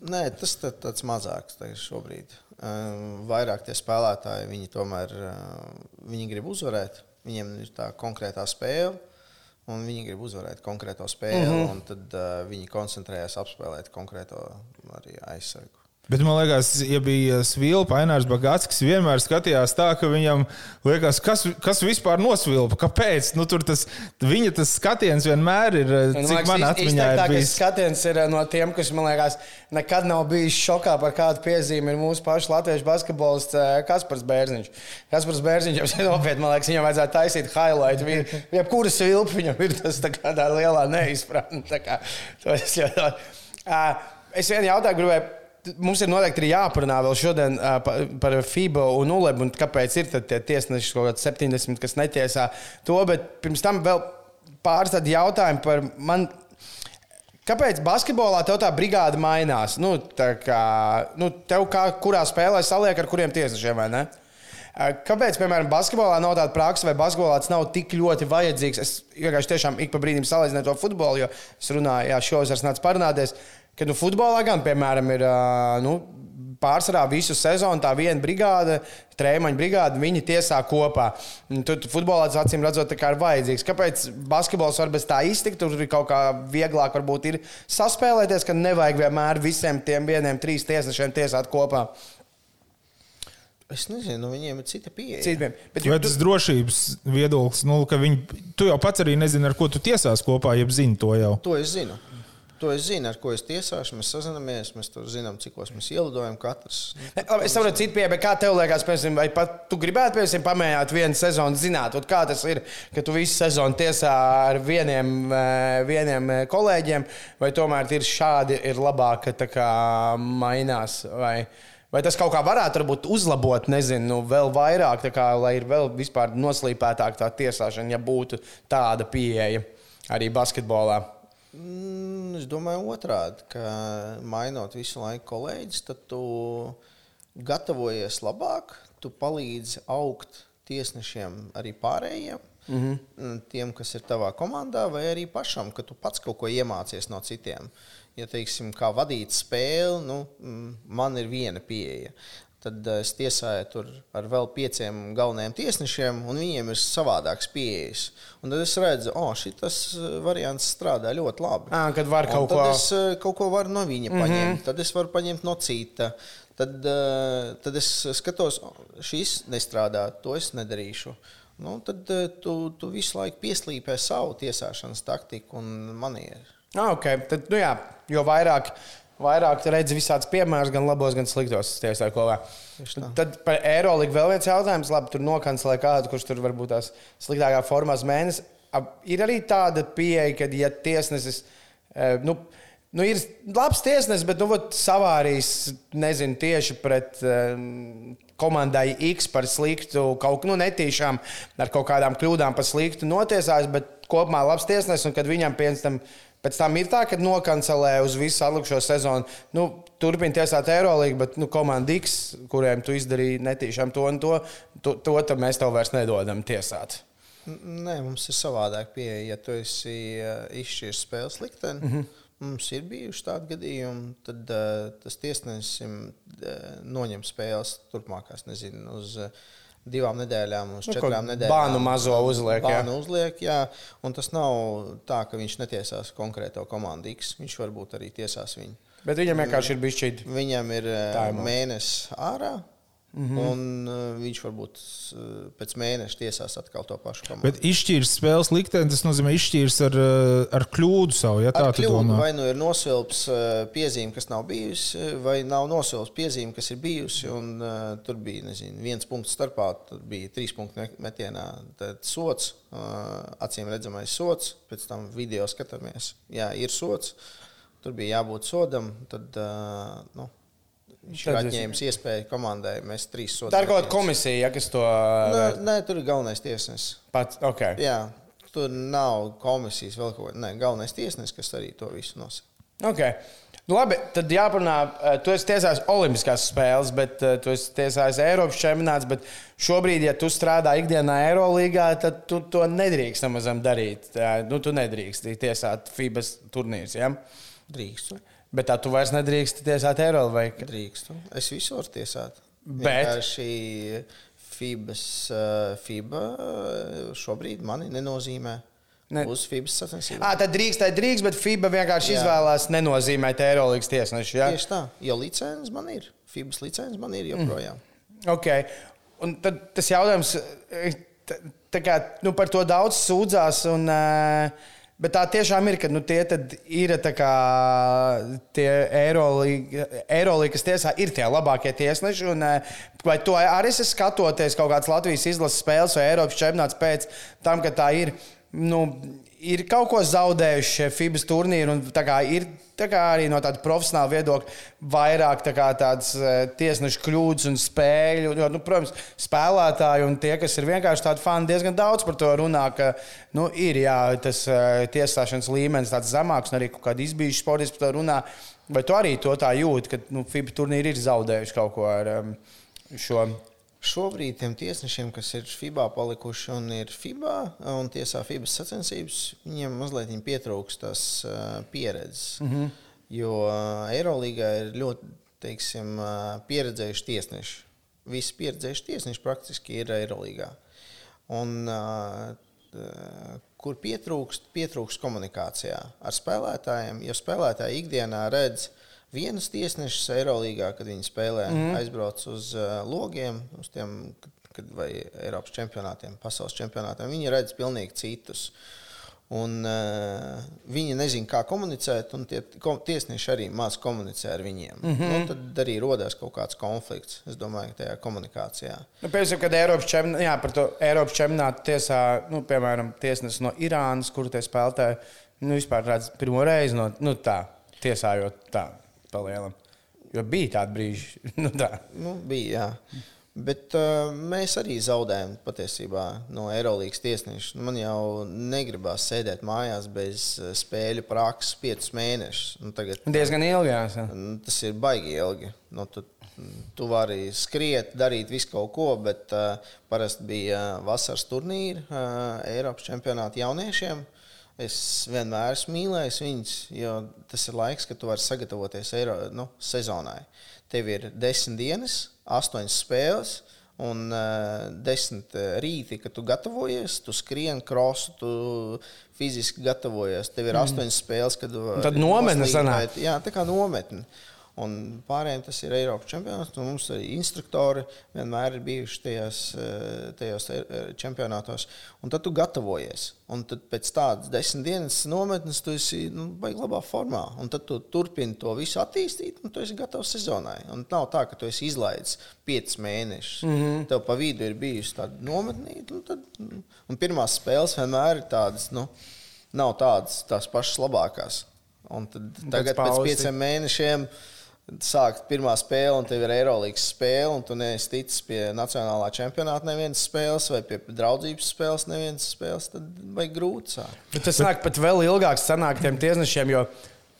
Nē, tas ir tāds mazāks šobrīd. Ehm, vairāk tie spēlētāji, viņi tomēr ehm, viņi grib uzvarēt. Viņiem ir tā konkrētā spēle, un viņi grib uzvarēt konkrēto spēli. Mm -hmm. Tad uh, viņi koncentrējas apspēlēt konkrēto aizsargu. Bet man liekas, ja bija svilpa, Ainārs Bagāts vienmēr skatījās tā, ka viņam liekas, kas, kas vispār nosvilpa, kāpēc. Nu, tas, viņa tas skatiens vienmēr ir, cik man atmiņā ir bijis. Skatiens ir no tiem, kas, man liekas, nekad nav bijis šokā par kādu piezīmi, ir mūsu pašu latviešu basketbolists Kaspars Bērziņš. Kaspars Bērziņš jau nopietni, man liekas, viņam vajadzētu taisīt highlight. Jebkura svilpa viņam ir tas tā kā tā lielā neizpratne. Es vienu jautājumu gribēju Mums ir noteikti jāparunā vēl šodien uh, par FIBA un ULEB un kāpēc ir tie tiesneši kaut kādi 70, kas netiesā to. Bet pirms tam vēl pāris tādi jautājumi par mani. Kāpēc basketbolā tev tā brigāde mainās? Nu, tā kā, nu, tev kā kurā spēlē saliek ar kuriem tiesnešiem, vai ne? Kāpēc, piemēram, basketbolā nav tāda praksa, vai basketbolā tas nav tik ļoti vajadzīgs? Es vienkārši tiešām ik pa brīdim salīdzinu to futbolu, jo es runāju, jā, šos ar nāc parunāties. Kad nu, futbolā gan, piemēram, ir. Nu, pārsvarā visu sezonu tā viena brigāde, trījuma brigāde, viņi tiesā kopā. Tur futbolā tas acīm redzot, ir vajadzīgs. Kāpēc basketbols var bez tā iztikt? Tur ir kaut kā vieglāk varbūt ir saspēlēties, ka nevajag vienmēr visiem tiem vieniem trīs tiesnešiem tiesāt kopā. Es nezinu, nu, viņiem ir cita pieeja. Citiem. Bet, Vai tas tu... drošības viedoklis, nu, ka viņi, tu jau pats arī nezini, ar ko tu tiesās kopā, ja zini to jau? To es zinu. To es zinu, ar ko es tiesāšu. Mēs sazināmies, mēs tur zinām, cik mēs ielidojam. Katrs. Ne, labi, es saprotu, citu pieeja, bet kā tev liekas, piemēram, vai pat tu gribētu, piemēram, pamēģināt vienu sezonu, zināt, kā tas ir, ka tu visu sezonu tiesā ar vieniem, eh, vieniem eh, kolēģiem, vai tomēr ir šādi ir labāk, ka kā mainās. Vai... Vai tas kaut kā varētu būt uzlabot, nezinu, nu, vēl vairāk, kā, lai ir vēl noslīpētāka tā tiesāšana, ja būtu tāda pieeja arī basketbolā? Mm, es domāju, otrādi, ka mainot visu laiku kolēģis, tad tu gatavojies labāk, tu palīdzi augt tiesnešiem arī pārējiem. Mm -hmm. Tiem, kas ir tavā komandā, vai arī pašam, ka tu pats kaut ko iemācies no citiem. Ja teiksim, kā vadīt spēli, nu, mm, man ir viena pieeja. Tad eh, es tiesāju tur ar vēl pieciem galvenajiem tiesnešiem, un viņiem ir savādāks pieejas. Un tad es redzu, ka oh, šis eh, variants strādā ļoti labi. À, kad var kaut ko tādu. Es eh, kaut ko varu no viņa mm -hmm. paņemt, tad es varu paņemt no cita. Tad, tad es skatos, šis nestrādā, to es nedarīšu. Nu, tad tu, tu visu laiku pieslīpē savu tiesāšanas taktiku un manieru. Ah, okay. Tad, nu jā, jo vairāk vairāk redzi visādus piemērus, gan labos, gan sliktos tiesā kopā. Tad par Eirolandu vēl viens jautājums. Labi, tur nokancelē kādu, kurš tur varbūt tās sliktākā formā mēnesis. Ir arī tāda pieeja, ka, ja tiesnesis, e, nu, nu ir labs tiesnesis, bet, nu, savārīs, nezinu, tieši pret um, komandai X par sliktu, kaut nu, netīšām ar kaut kādām kļūdām par sliktu notiesājis, bet kopumā labs tiesnesis, un kad viņam pēc tam Pēc tam ir tā, ka nokancelē uz visu atlikušo sezonu. Nu, Turpiniet tiesāt Eirolandu, bet nu, komanda X, kuriem tu izdarīji netīšām to un to, to, to, to mēs tev vairs nedodam tiesāt. Nē, mums ir savādāk pieeja. Ja tu esi izšķīris spēles likteni, mm -hmm. mums ir bijuši tādi gadījumi, tad uh, tas tiesnesis uh, noņem spēles turpmākās, nezinu, uz. Uh, divām nedēļām, uz nu, četrām nedēļām. Bānu mazo uzliek. Bānu jā. uzliek, jā. Un tas nav tā, ka viņš netiesās konkrēto komandu X. Viņš varbūt arī tiesās viņu. Bet viņam vienkārši ir bijis šī. Viņam ir eh, mēnesis ārā. Mm -hmm. Un uh, viņš varbūt uh, pēc mēneša tiesās atkal to pašu komandu. Bet izšķīrs spēles likteni, tas nozīmē izšķīrs ar, ar kļūdu savu. Ja, ar kļūdu, vai nu ir nosilps uh, piezīme, kas nav bijusi, vai nav nosilps piezīme, kas ir bijusi. Un, uh, tur bija nezinu, viens punkts starpā, tur bija trīs punktu metienā. Tad sots, uh, acīm redzamais sots, pēc tam video skatāmies. Jā, ir sots, tur bija jābūt sodam. Tad, uh, nu, Viņš ir atņēmis iespēju komandai. Mēs trīs sodām. Tā ir kaut kāda komisija, ja, kas to. Nē, nē, tur ir galvenais tiesnesis. Pats, okay. Jā, tur nav komisijas vēl kaut kāda. Nē, galvenais tiesnesis, kas arī to visu nosaka. Okay. Nu, labi, tad jāparunā, eh, tu esi tiesājis Olimpiskās spēles, bet uh, tu esi tiesājis Eiropas čempionāts. Šobrīd, ja tu strādā ikdienā Eirolandā, tad tu to nedrīkst nemaz darīt. Nu, tu nedrīkst tiesāt FIBA turnīrus. Ja? Drīkstu. Bet tā tu vairs nedrīkst tiesāt Eiropu vai kā? Drīkstu. Es visu varu tiesāt. Bet šī FIBAS, eh, FIBA eh, šobrīd mani nenozīmē. Ne. Uz FIBAS sacensībām. Ah, tad drīkst, tad drīkst, bet FIBA vienkārši jā. izvēlās nenozīmēt Eirolandes tiesnešu. Ja? Tieši tā, jo licences man ir. FIBAS licences man ir joprojām. Mm. Okay. Un tad tas jautājums, eh, tā kā, nu, par to daudz sūdzās. Un, uh, Bet tā tiešām ir, ka nu, tie ir tie Eirolandes tiesā, ir tie labākie tiesneši. Un, eh, vai to arī es skatoties kaut kādas Latvijas izlases spēles vai Eiropas čempionāts pēc tam, ka tā ir? Nu, ir kaut ko zaudējuši šie FIBAS turnīri. Ir arī no tāda profesionāla viedokļa vairāk tā tādas uh, tiesnešu kļūdas un spēļu. Jo, nu, protams, spēlētāji un tie, kas ir vienkārši tādi fani, diezgan daudz par to runā. Ka, nu, ir jā, tas uh, tiesāšanas līmenis tāds zemāks, un arī kaut kādi izbijuši sportisti par to runā. Vai tu arī to tā jūti, ka nu, FIBA turnīri ir zaudējuši kaut ko ar um, šo? Šobrīd tiem tiesnešiem, kas ir FIBA palikuši un ir FIBA un tiesā FIBA sacensības, viņiem mazliet pietrūkst tās uh, pieredzes. Mm -hmm. Jo Eirolandā ir ļoti teiksim, pieredzējuši tiesneši. Visi pieredzējuši tiesneši praktiski ir Eirolandā. Un, kur pietrūkst, pietrūkst komunikācijā ar spēlētājiem, jo spēlētāji ikdienā redz vienus tiesnešus Eirolandā, kad viņi spēlē, mm. aizbrauc uz logiem, uz tiem vai Eiropas čempionātiem, pasaules čempionātiem. Viņi redz pilnīgi citus. Un, uh, viņi nezina, kā komunicēt, un tie kom, tiesneši arī maz komunicē ar viņiem. Mm -hmm. nu, tad arī rodas kaut kāds konflikts, es domāju, tajā komunikācijā. Nu, piemēram, kad Eiropas čempionātā, jā, to Eiropas čempionātu tiesā, nu, piemēram, tiesnesis no Irānas, kur tie spēlētāji, nu, vispār redz pirmo reizi no nu, tā, tiesājot tā palielam. Jo bija tādi brīži, nu, tā. Nu, bija, jā. Bet uh, mēs arī zaudējam patiesībā no Eirolandes tiesneša. Man jau negribās sēdēt mājās bez uh, spēļu prakses piecus mēnešus. Nu, tagad, Diezgan ilgi. Jā, tas ir baigi ilgi. Nu, tu, tu vari skriet, darīt visu kaut ko, bet uh, parasti bija vasaras turnīri uh, Eiropas čempionāta jauniešiem. Es vienmēr esmu mīlējis viņus, jo tas ir laiks, kad tu vari sagatavoties Eiro, nu, sezonai. Tev ir desmit dienas, astoņas spēles. Un uh, desmit rīti, kad tu gatavojies, tu skrieni krosu, tu fiziski gatavojies. Tev ir mm. astoņas spēles, kad. Tad nometne sanāk. Jā, tā kā nometne. Uh, Un pārējiem tas ir Eiropas čempionāts. Mums arī instruktori vienmēr ir bijuši tajos, eh, tajos eh, čempionātos. Un tad tu gatavojies. Un tad pēc tādas desmit dienas nometnes tu esi nu, baigts labā formā. Un tad tu turpini to visu attīstīt, un tu esi gatavs sezonai. Un nav tā, ka tu esi izlaidis piecus mēnešus. Mm -hmm. Tev pa vidu ir bijusi tāda nometnīte. Un, tad, un pirmās spēles vienmēr ir tādas, nu, nav tādas tās pašas labākās. Un tad, tagad pēc, pieciem mēnešiem sākt pirmā spēle, un tev ir Eirolandes spēle, un tu neesi ticis pie Nacionālā čempionāta nevienas spēles, vai pie draudzības spēles nevienas spēles, tad vajag grūti sākt. Bet tas nāk pat vēl ilgāk sanāk tiem tiesnešiem, jo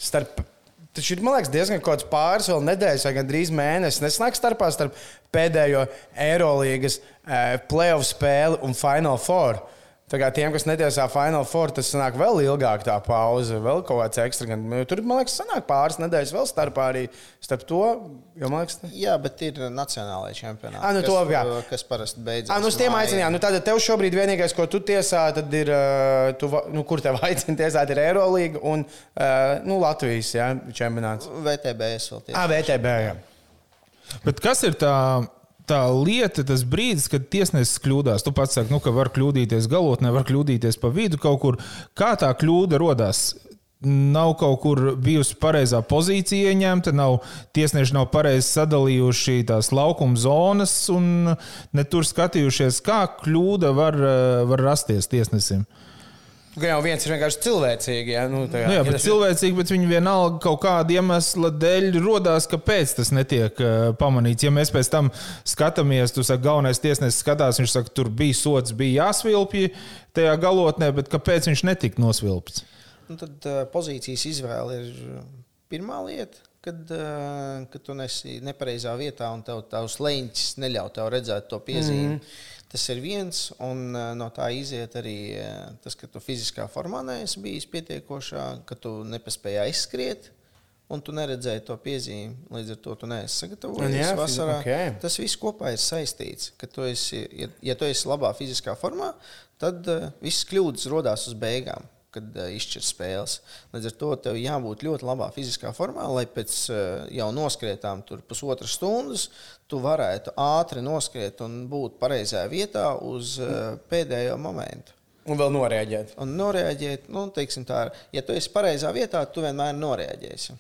starp. Taču ir liekas, diezgan kaut kāds pāris vēl nedēļas, vai gandrīz mēnesis. Nesnāk starpā starp pēdējo Eirolandes eh, playoff spēli un Final Four. Uh, Tā kā tiem, kas netiesā Final Four, tas sanāk vēl ilgāk tā pauze, vēl kaut kāds ekstra. Gan, tur, man liekas, sanāk pāris nedēļas vēl starpā arī starp to. Jo, liekas, ne... Jā, bet ir nacionālajie čempionāti. Ah, nu kas, to, jā. kas parasti beidzas. Ah, nu, uz tiem aicinājām. Nu, tad tev šobrīd vienīgais, ko tu tiesā, tad ir, tu, nu, kur tev aicina tiesāt, ir Eirolandes un nu, Latvijas jā, čempionāts. VTBS vēl tiesā. Ah, VTB, jā. Bet kas ir tā? Tā lieta, tas brīdis, kad tiesnesis kļūdās. Tu pats saki, nu, ka var kļūdīties galotnē, var kļūdīties pa vidu kaut kur. Kā tā kļūda radās? Nav kaut kur bijusi pareizā pozīcija ieņemta, nav tiesneši nav pareizi sadalījuši tās laukuma zonas un ne tur skatījušies, kā kļūda var, var rasties tiesnesim. Uh, jau viens ir vienkārši cilvēcīgi. Ja? Nu, tajā, nu jā, bet ja cilvēcīgi, bet viņi vienalga kaut kāda iemesla dēļ rodās, kāpēc tas netiek uh, pamanīts. Ja mēs pēc tam skatāmies, tu saki, galvenais tiesnesis skatās, viņš saka, tur bija sots, bija jāsvilpj tajā galotnē, bet kāpēc viņš netika nosvilpts? Nu, tad uh, pozīcijas izvēle ir pirmā lieta. Kad, uh, kad tu nesi nepareizā vietā un tev tavs leņķis neļauj tev redzēt to piezīmi. Mm. Tas ir viens, un uh, no tā iziet arī uh, tas, ka tu fiziskā formā neesi bijis pietiekošā, ka tu nepaspēji aizskriet. Un tu neredzēji to piezīmi, līdz ar to tu neesi sagatavojies jā, vasarā. Okay. Tas viss kopā ir saistīts. Tu esi, ja, ja tu esi labā fiziskā formā, tad uh, viss kļūdas radās uz beigām kad uh, izšķir spēles. Līdz ar to tev jābūt ļoti labā fiziskā formā, lai pēc uh, jau noskrietām pusotras stundas tu varētu ātri noskriet un būt pareizajā vietā uz uh, pēdējo momentu. Un vēl noreaģēt. Un noreaģēt, nu, teiksim tā, ja tu esi pareizā vietā, tu vienmēr noreaģēsi.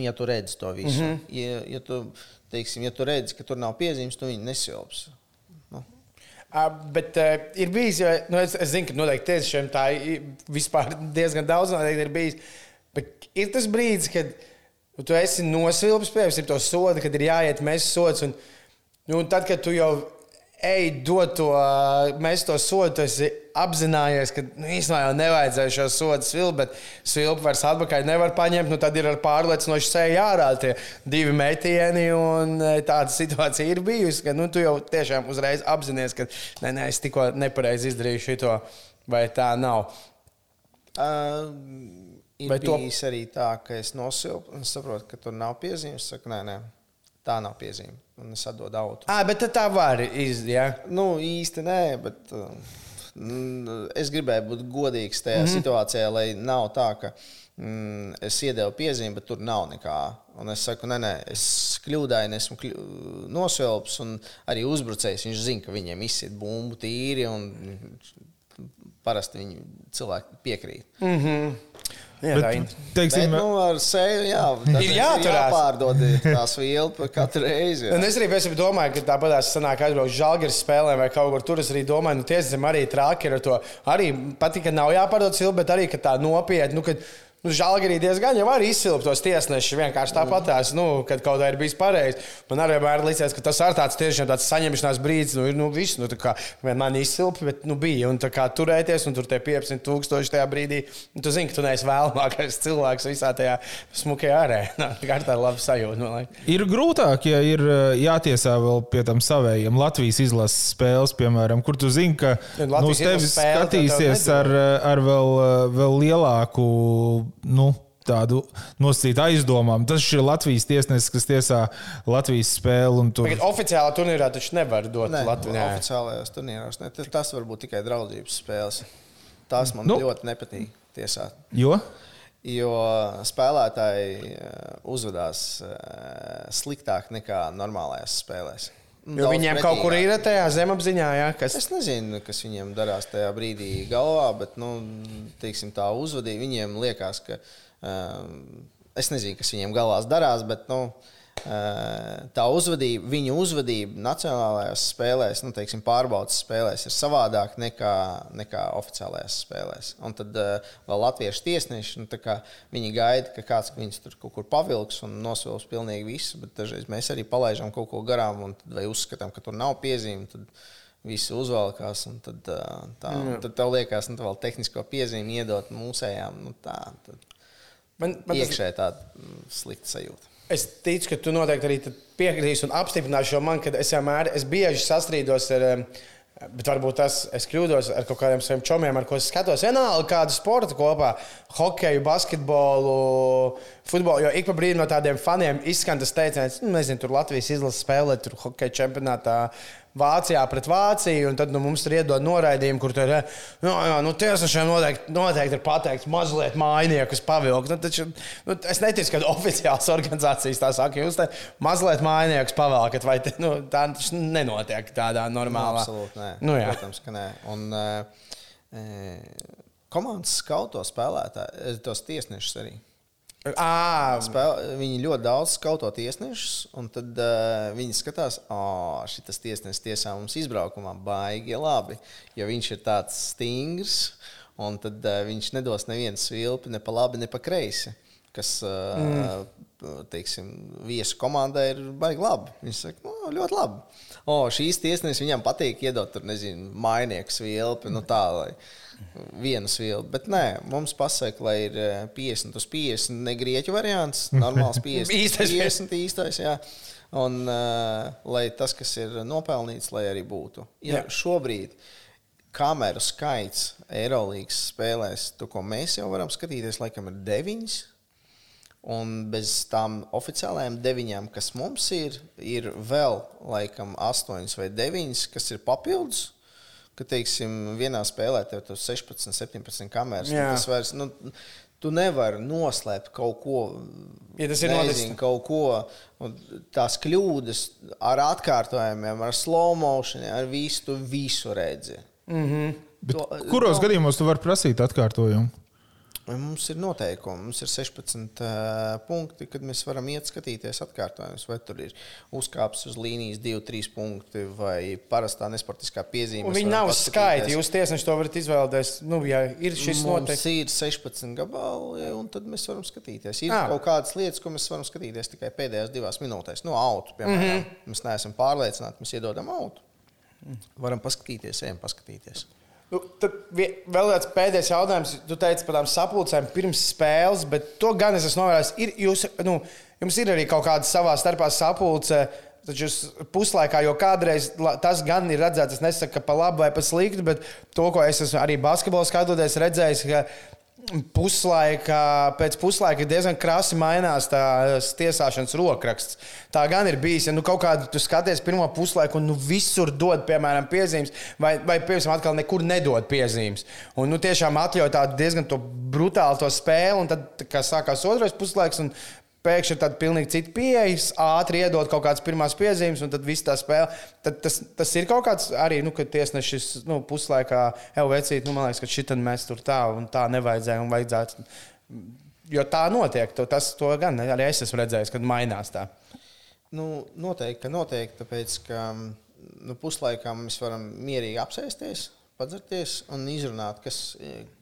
Ja tu redzi to visu, mm -hmm. ja, ja, tu, teiksim, ja tu redzi, ka tur nav piezīmes, tu viņu nesilps. Uh, bet uh, ir bijis, jo nu, es, es zinu, ka noteikti tiešām tā vispār diezgan daudz ir bijis. Bet ir tas brīdis, kad tu esi nosilpis, piemēram, to sodu, kad ir jāiet mēs sods. Un, nu, un tad, kad tu jau ej, dod to, mēs to sodu, tu esi apzinājies, ka nu, īstenībā jau nevajadzēja šo sodu svilpt, bet svilpt vairs atpakaļ nevar paņemt. Nu, tad ir ar pārliecinošu seju jārāda tie divi metieni. Tāda situācija ir bijusi, ka nu, tu jau tiešām uzreiz apzinājies, ka nē, nē, es tikko nepareizi izdarīju šo, vai tā nav. Uh, Ir Vai bijis to... arī tā, ka es nosilpu un saprotu, ka tur nav piezīmes. Es saku, nē, nē, tā nav piezīme. Un es atdodu auto. Ah, bet tā var izdarīt. Ja? Nu, īsti nē, bet uh, es gribēju būt godīgs tajā mm -hmm. situācijā, lai nav tā, ka mm, es iedevu piezīmi, bet tur nav nekā. Un es saku, nē, nē, es kļūdaini, esmu kļu... nosilps, un arī uzbrucējs. Viņš zina, ka viņiem izsit bumbu tīri, un parasti viņi cilvēki piekrīt. Mm -hmm. Jā, bet, teiksim, bet, nu, ar seju jā, ir jāpārdod tās vielas katru reizi. Jā. Un es arī domāju, ka tāpat tās sanāk aizbraukt uz žāģeru spēlēm vai kaut kur tur. Es arī domāju, nu, tiesam arī trāki ir ar to. Arī patīk, ka nav jāpārdod silti, bet arī, ka tā nopietni. Nu, kad, Nu, Žēlgārī diezgan jau var izsilpt tos tiesnešus. Vienkārši tāpatās, nu, kad kaut kā ir bijis pareizi. Man arī vienmēr liekas, ka tas ir tāds tiešām tāds saņemšanās brīdis. Nu, ir nu, viss, nu, kā man izsilpa, bet nu, bija. Un kā turēties, un tur tie 500 tūkstoši tajā brīdī. Nu, tu zini, ka tu neesi vēlamākais cilvēks visā tajā smukajā arēnā. Tā ir laba sajūta. No, ir grūtāk, ja ir jātiesā vēl pie tam savējiem Latvijas izlases spēles, piemēram, kur tu zini, ka nu, uz tevi skatīsies ar, ar vēl, vēl lielāku nu, tādu nosacītu aizdomām. Tas ir Latvijas tiesnesis, kas tiesā Latvijas spēli. Tur... Tagad oficiālā turnīrā taču nevar dot ne, Latvijā. Oficiālajās turnīrās ne. Tas var būt tikai draudzības spēles. Tās man nu. ļoti nepatīk tiesāt. Jo? Jo spēlētāji eh, uzvedās eh, sliktāk nekā normālajās spēlēs. Jo viņiem pretī, kaut kur ir tajā zemapziņā, jā, kas. Es nezinu, kas viņiem darās tajā brīdī galvā, bet nu, teiksim, tā uzvedība viņiem liekas, ka. Um, es nezinu, kas viņiem galvās darās, bet. Nu, tā uzvedība, viņu uzvedība nacionālajās spēlēs, nu, teiksim, pārbaudas spēlēs, ir savādāka nekā, nekā oficiālajās spēlēs. Un tad uh, vēl latviešu tiesneši, nu, viņi gaida, ka kāds viņus tur kaut kur pavilks un nosvils pilnīgi visu, bet dažreiz mēs arī palaižam kaut ko garām, un vai uzskatām, ka tur nav piezīme. Tad, Visi uzvalkās, un tad, tā, mm. tad tev liekas, ka nu, vēl tehnisko piezīmi iedot mūsējām. Nu, tā, tad man, man iekšē tas... tāda slikta sajūta. Es ticu, ka tu noteikti arī piekritīsi un apstiprināsi šo man, kad es vienmēr, es bieži sastrīdos ar, bet varbūt tas es kļūdos ar kaut kādiem saviem čomiem, ar ko es skatos. Vienalga kādu sportu kopā, hokeju, basketbolu, futbolu. Jo ik pa brīdim no tādiem faniem izskan tas teiciens, nu, nezinu, tur Latvijas izlases spēlē, tur hokeja čempionātā Vācijā pret Vāciju, un tad nu, mums ir iedod noraidījumi, kur tur ir. Nu, jā, nu, tiesnešiem noteikti, noteikti ir pateikts, mazliet mainiekus pavilkt. Nu, taču, nu, es neticu, ka oficiāls organizācijas tā saka, jūs te mazliet mainiekus pavelkat, vai te, nu, tā nenotiek tādā normālā. Nu, absolūti, nē. Nu, jā. Protams, ka nē. Un, e, komandas skauto spēlētāji, tos tiesnešus arī. À, Spēl, viņi ļoti daudz skauto tiesnešus, un tad uh, viņi skatās, ka oh, šis tiesnesis tiesā mums izbraukumā baigi labi, jo viņš ir tāds stingrs, un tad uh, viņš nedos nevienu svilpi ne pa labi, ne pa kreisi. Kas uh, mm. Teiksim, viesu komandai ir baigi labi. Viņš saka, no, ļoti labi. O, šīs tiesnesis viņam patīk iedot, tur, nezinu, mainieku svilpi. Nu, tā, lai, vienas vielas. Bet nē, mums pasaka, lai ir 50 uz 50, ne grieķu variants, normāls 50. īstais, 50 īstais, jā. Un uh, lai tas, kas ir nopelnīts, lai arī būtu. Ja jā. šobrīd kameru skaits Eirolandes spēlēs, to, ko mēs jau varam skatīties, laikam ir deviņas. Un bez tām oficiālajām deviņām, kas mums ir, ir vēl laikam astoņas vai deviņas, kas ir papildus ka, teiksim, vienā spēlē tev ir 16, 17 kameras. Nu, tas vairs, nu, tu nevari noslēpt kaut ko. Ja tas ir noticis, kaut ko, tās kļūdas ar atkārtojumiem, ar slow motion, ar visu, tu visu redzi. Mm -hmm. to, kuros to... gadījumos tu vari prasīt atkārtojumu? Mums ir noteikumi, mums ir 16 uh, punkti, kad mēs varam iet skatīties atkārtojumus. Vai tur ir uzkāpis uz līnijas 2-3 punkti vai parastā nesportiskā piezīme. Viņi nav skaiti. Jūs tiesneši to varat izvēlēties. Nu, ja ir šis noteikums, ir 16 gabali, un tad mēs varam skatīties. Ir à. kaut kādas lietas, ko mēs varam skatīties tikai pēdējās divās minūtēs. Nu, auto, piemēram, mm -hmm. mēs neesam pārliecināti, mēs iedodam auto. Varam paskatīties, ejam paskatīties. Nu, tad vēl viens pēdējais jautājums. Tu teici par tām sapulcēm pirms spēles, bet to gan es esmu novērojis. Ir, jūs, nu, jums ir arī kaut kāda savā starpā sapulce. Taču puslaikā, jo kādreiz tas gan ir redzēts, es nesaku, ka pa labi vai pa sliktu, bet to, ko es esmu arī basketbolā skatoties, redzējis, ka puslaika, pēc puslaika diezgan krasi mainās tās tiesāšanas rokraksts. Tā gan ir bijis, ja nu kaut kādu tu skaties pirmo puslaiku un nu visur dod, piemēram, piezīmes, vai, vai piemēram, atkal nekur nedod piezīmes. Un nu tiešām atļauj tādu diezgan brutālu to spēli, un tad, kā sākās otrais puslaiks, un pēkšņi ir tāda pilnīgi cita pieeja, ātri iedod kaut kādas pirmās piezīmes, un tad viss tā spēle. Tad tas, tas ir kaut kāds arī, nu, kad tiesnešis nu, puslaikā jau vecīt, nu, man liekas, ka šitam mēs tur tā un tā nevajadzēja un vajadzētu. Jo tā notiek, to, tas to gan arī es esmu redzējis, kad mainās tā. Nu, noteikti, ka noteikti, tāpēc, ka nu, puslaikā mēs varam mierīgi apsēsties, padzerties un izrunāt, kas,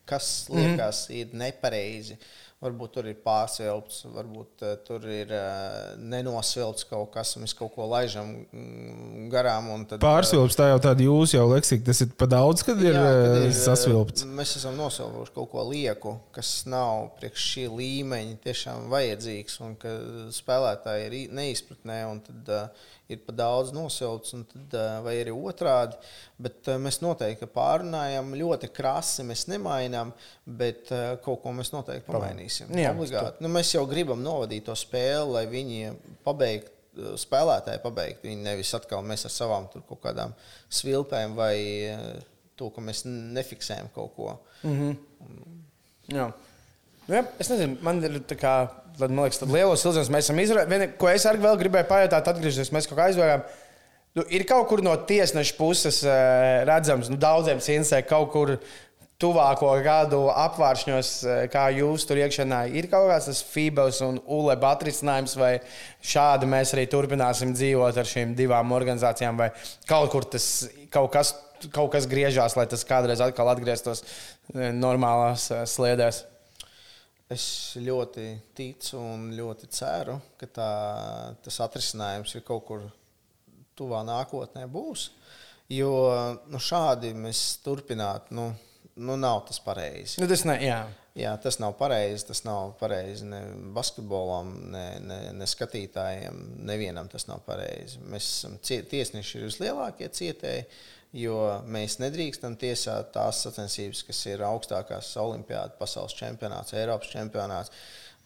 kas liekas mm -hmm. ir nepareizi. Uh, Varbūt tur ir pārsvilpts, varbūt uh, tur ir uh, nenosvilpts kaut kas, mēs kaut ko laižam mm, garām. Tad, Pārsvilpts tā jau tāda jūsu jau leksika, tas ir pa daudz, kad ir, jā, kad ir sasvilpts. Mēs esam nosilpuši kaut ko lieku, kas nav priekš šī līmeņa tiešām vajadzīgs, un ka spēlētāji ir neizpratnē, un tad uh, ir pa daudz nosilpts, tad, vai arī otrādi. Bet mēs noteikti pārunājam, ļoti krasi mēs nemainām, bet kaut ko mēs noteikti pamainīsim. Jā, nu, mēs jau gribam novadīt to spēli, lai viņi pabeigtu. Spēlētāji pabeigt. Viņi nevis atkal mēs ar savām kaut kādām svilpēm vai to, ka mēs nefiksējam kaut ko. Mm -hmm. Jā. Nu, jā, es nezinu, man ir tā kā Tad, man liekas, tad lielos ilgos mēs esam izrādījuši. Ko es arī gribēju pajautāt, atgriežoties, mēs kaut kā aizvērām. Nu, ir kaut kur no tiesneša puses eh, redzams, nu, daudziem cienījumiem kaut kur tuvāko gadu apvāršņos, eh, kā jūs tur iekšienā, ir kaut kāds tas FIBAS un ULEB atrisinājums, vai šādi mēs arī turpināsim dzīvot ar šīm divām organizācijām, vai kaut kur tas kaut kas, kaut kas griežās, lai tas kādreiz atkal atgrieztos eh, normālās sliedēs. Es ļoti ticu un ļoti ceru, ka tā, tas atrisinājums ir kaut kur tuvā nākotnē būs. Jo nu, šādi mēs turpināt, nu, nu nav tas pareizi. Nu, tas, ne, jā. Jā, tas nav pareizi. Tas nav pareizi ne basketbolam, ne, ne, ne skatītājiem. Nevienam tas nav pareizi. Mēs esam tiesneši, ir vislielākie cietēji jo mēs nedrīkstam tiesāt tās sacensības, kas ir augstākās olimpiāda, pasaules čempionāts, Eiropas čempionāts.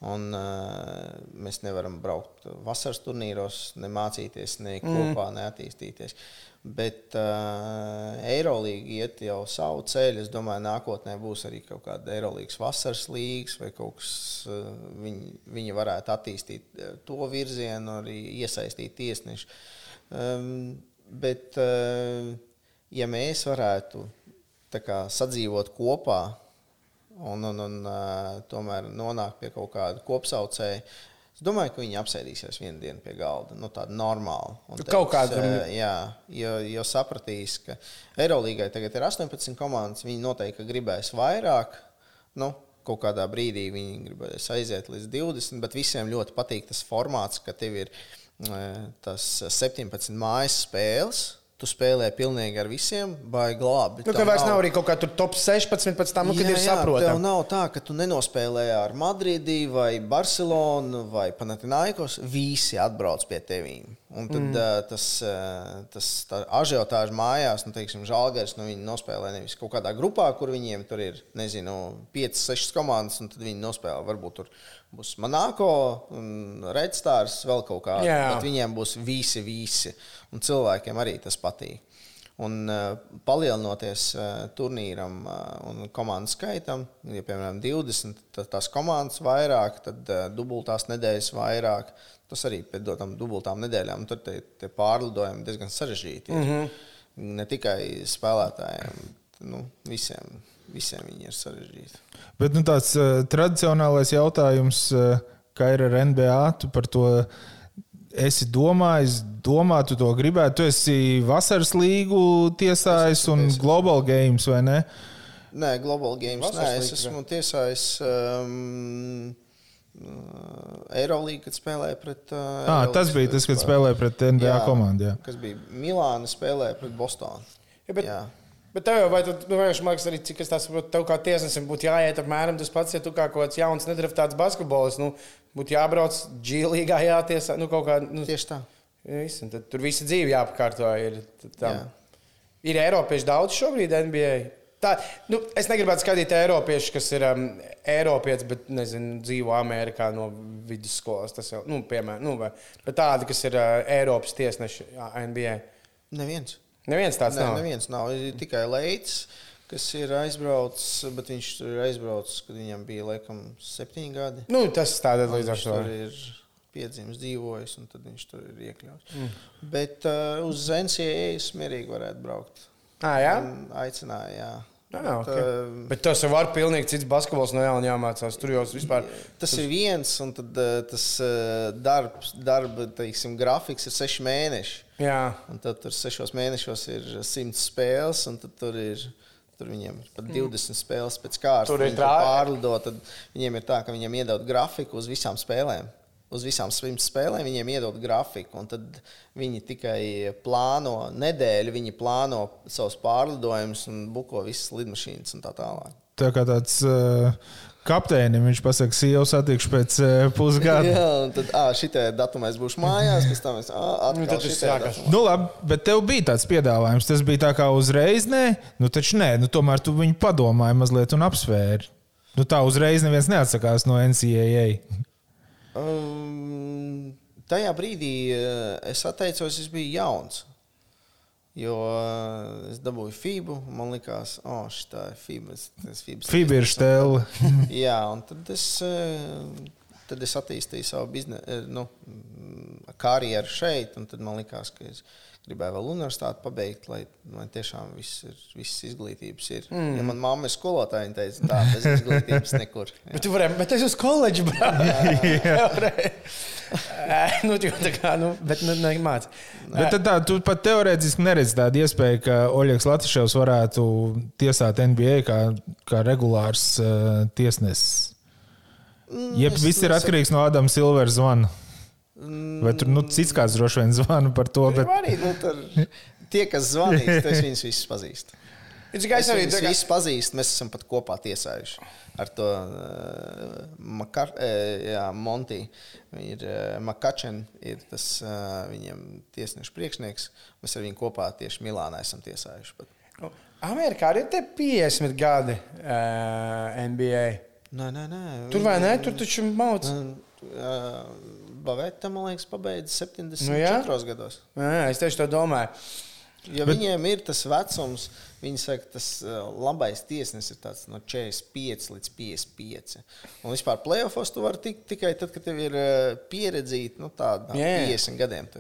Un, uh, mēs nevaram braukt vasaras turnīros, ne mācīties, ne mm. kopā, mm. neattīstīties. Bet uh, Eirolandā iet jau savu ceļu. Es domāju, nākotnē būs arī kaut kāda Eirolandes vasaras līnijas, vai kaut kas uh, viņi, viņi varētu attīstīt to virzienu, arī iesaistīt tiesnešu. Um, bet uh, ja mēs varētu kā, sadzīvot kopā un, un, un uh, tomēr nonākt pie kaut kāda kopsaucēja, es domāju, ka viņi apsēdīsies vienu dienu pie galda. Nu, tāda normāla. Un nu, kaut kāda. Uh, jā, jo, jo sapratīs, ka Eirolandā tagad ir 18 komandas, viņi noteikti gribēs vairāk. Nu, kaut kādā brīdī viņi gribēs aiziet līdz 20, bet visiem ļoti patīk tas formāts, ka tev ir uh, tas 17 mājas spēles Tu spēlē pilnīgi ar visiem, baigi labi. Nu, ka vairs nav arī kaut kā tur top 16 pēc tam, nu, kad jā, ir saprotami. Tev nav tā, ka tu nenospēlēji ar Madridi vai Barcelonu vai Panathinaikos. Visi atbrauc pie tevīm. Un tad mm. uh, tas, uh, tas ažiotāžs mājās, nu, teiksim, žālgars, nu, viņi nospēlē nevis kaut kādā grupā, kur viņiem tur ir, nezinu, 5, 6 komandas, un tad viņi nospēlē varbūt tur būs Monako, Redstārs, vēl kaut kāda. Bet viņiem būs visi, visi. Un cilvēkiem arī tas patīk. Un uh, palielinoties uh, turnīram uh, un komandu skaitam, ja piemēram 20, tad tās komandas vairāk, tad dubultās nedēļas vairāk. Tas arī pēc tam dubultām nedēļām, tur tie, tie pārlidojumi diezgan sarežģīti. Mm -hmm. Ne tikai spēlētājiem, nu, visiem, visiem viņi ir sarežģīti. Bet nu, tāds uh, tradicionālais jautājums, uh, kā ir ar NBA, tu par to esi domājis, domā, tu to gribētu. Tu esi vasaras līgu tiesājis un Global Games, vai ne? Nē, Global Games. Vasaras nē, es esmu tiesājis. Um, Eirolandā, kad spēlēja pret. Uh, ah, tas bija tas, kad spēlēja pret NBA komandu. Jā. Kas bija Milāna, spēlēja pret Bostonu. Ja, bet... Jā. Bet tev jau, vai tu, nu, vienkārši, man liekas, arī cik es tā saprotu, tev kā tiesnesim būtu jāiet apmēram tas pats, ja tu kā kaut kāds jauns, nedraftāts basketbols, nu, būtu jābrauc G-līgā, jātiesā, nu, kā. Nu, Tieši tā. Visu, tad tur visa dzīve jāpakārto. Ir. Jā. ir Eiropieši daudz šobrīd NBA. tā, nu, es negribētu skatīt Eiropiešus, kas ir um, Eiropietis, bet nezinu, dzīvo Amerikā no vidusskolas. Tas jau, nu, piemēram, nu, vai, bet tādi, kas ir uh, Eiropas tiesneši NBA. Neviens. Neviens tāds Nē, nav. Neviens nav. Ir tikai Leits, kas ir aizbraucis, bet viņš tur ir aizbraucis, kad viņam bija laikam septiņi gadi. Nu, tas tādā līdz ar to. ir piedzimis, dzīvojis, un tad viņš tur ir iekļauts. Mm. Bet uh, uz es mierīgi varētu braukt. Ah, jā? Aicināja, jā. Ah, Bet, okay. uh, Bet tas var pilnīgi cits basketbols no jauna jāmācās. Tur jau vispār. Tas ir viens, un tad, uh, tas uh, darbs, darba teiksim, grafiks ir seši mēneši. Jā. Un tad tur sešos mēnešos ir simts spēles, un tad tur ir. Tur viņiem ir pat 20 spēles pēc kārtas. Tur ir Viņi trā- pārlidot. Tad viņiem ir tā, ka viņiem iedod grafiku uz visām spēlēm. Uz visām simts spēlēm viņiem iedod grafiku, un tad viņi tikai plāno nedēļu, viņi plāno savus pārlidojumus un buko visas lidmašīnas un tā tālāk. Tā kā tāds uh, kapteinim viņš pasakā, ka jau satikšu pēc uh, pusgada. Jā, un tad šitā datumā es būšu mājās, pēc tam es Nu, atkal šitajā sākās. datumā. Nu, labi, bet tev bija tāds piedāvājums. Tas bija tā kā uzreiz, nē, nu, taču nē, nu, tomēr tu viņu padomāji mazliet un apsvēri. Nu, tā uzreiz neviens neatsakās no NCAA. Um, tajā brīdī uh, es atteicos, es biju jauns. Jo uh, es dabūju FIBU, un man liekas, oh, šī ir FIBA. FIBA ir stela. Jā, un tad es, uh, tad es attīstīju savu biznesu, nu, mm, karjeru šeit, un tad man liekas, ka es gribēju vēl universitāti pabeigt, lai man tiešām viss ir, visas izglītības ir. Mm. Ja man mamma ir skolotāja, viņa teica, tā, bez izglītības nekur. Jā. Bet tu vari, bet es uz koledžu braucu. nu, tā kā, nu, bet nu, nemāc. Bet tad tā, tu pat teorētiski neredzi tādu iespēju, ka Oļegs Latvijas varētu tiesāt NBA kā, kā regulārs uh, tiesnesis. Jeb es viss ir atkarīgs no Adama Silvera zvana. Vai tur nu, cits kāds droši vien zvana par to? Bet... Arī, nu, tur, tie, kas zvanīja, tas viņus visus pazīst. Es es arī kā- visus pazīstu, mēs esam pat kopā tiesājuši ar to uh, Makar, uh, jā, Monti. Ir uh, Makačen, ir tas uh, viņiem tiesnešu priekšnieks. Mēs ar viņu kopā tieši Milānā esam tiesājuši. Bet... Amerikā arī ir 50 gadi uh, NBA. Nē, nē, nē. Tur vai ne? Tur taču mauc. Baveta, man liekas, pabeidza 74 Nu, jā. gados. Jā, es tieši to domāju. Ja Bet... viņiem ir tas vecums, viņi saka, tas uh, labais tiesnesis ir tāds no 45 līdz 55. Un vispār plēsofos tu vari tikt tikai tad, kad tev ir uh, pieredzīta nu, tāda jā. 50 gadiem.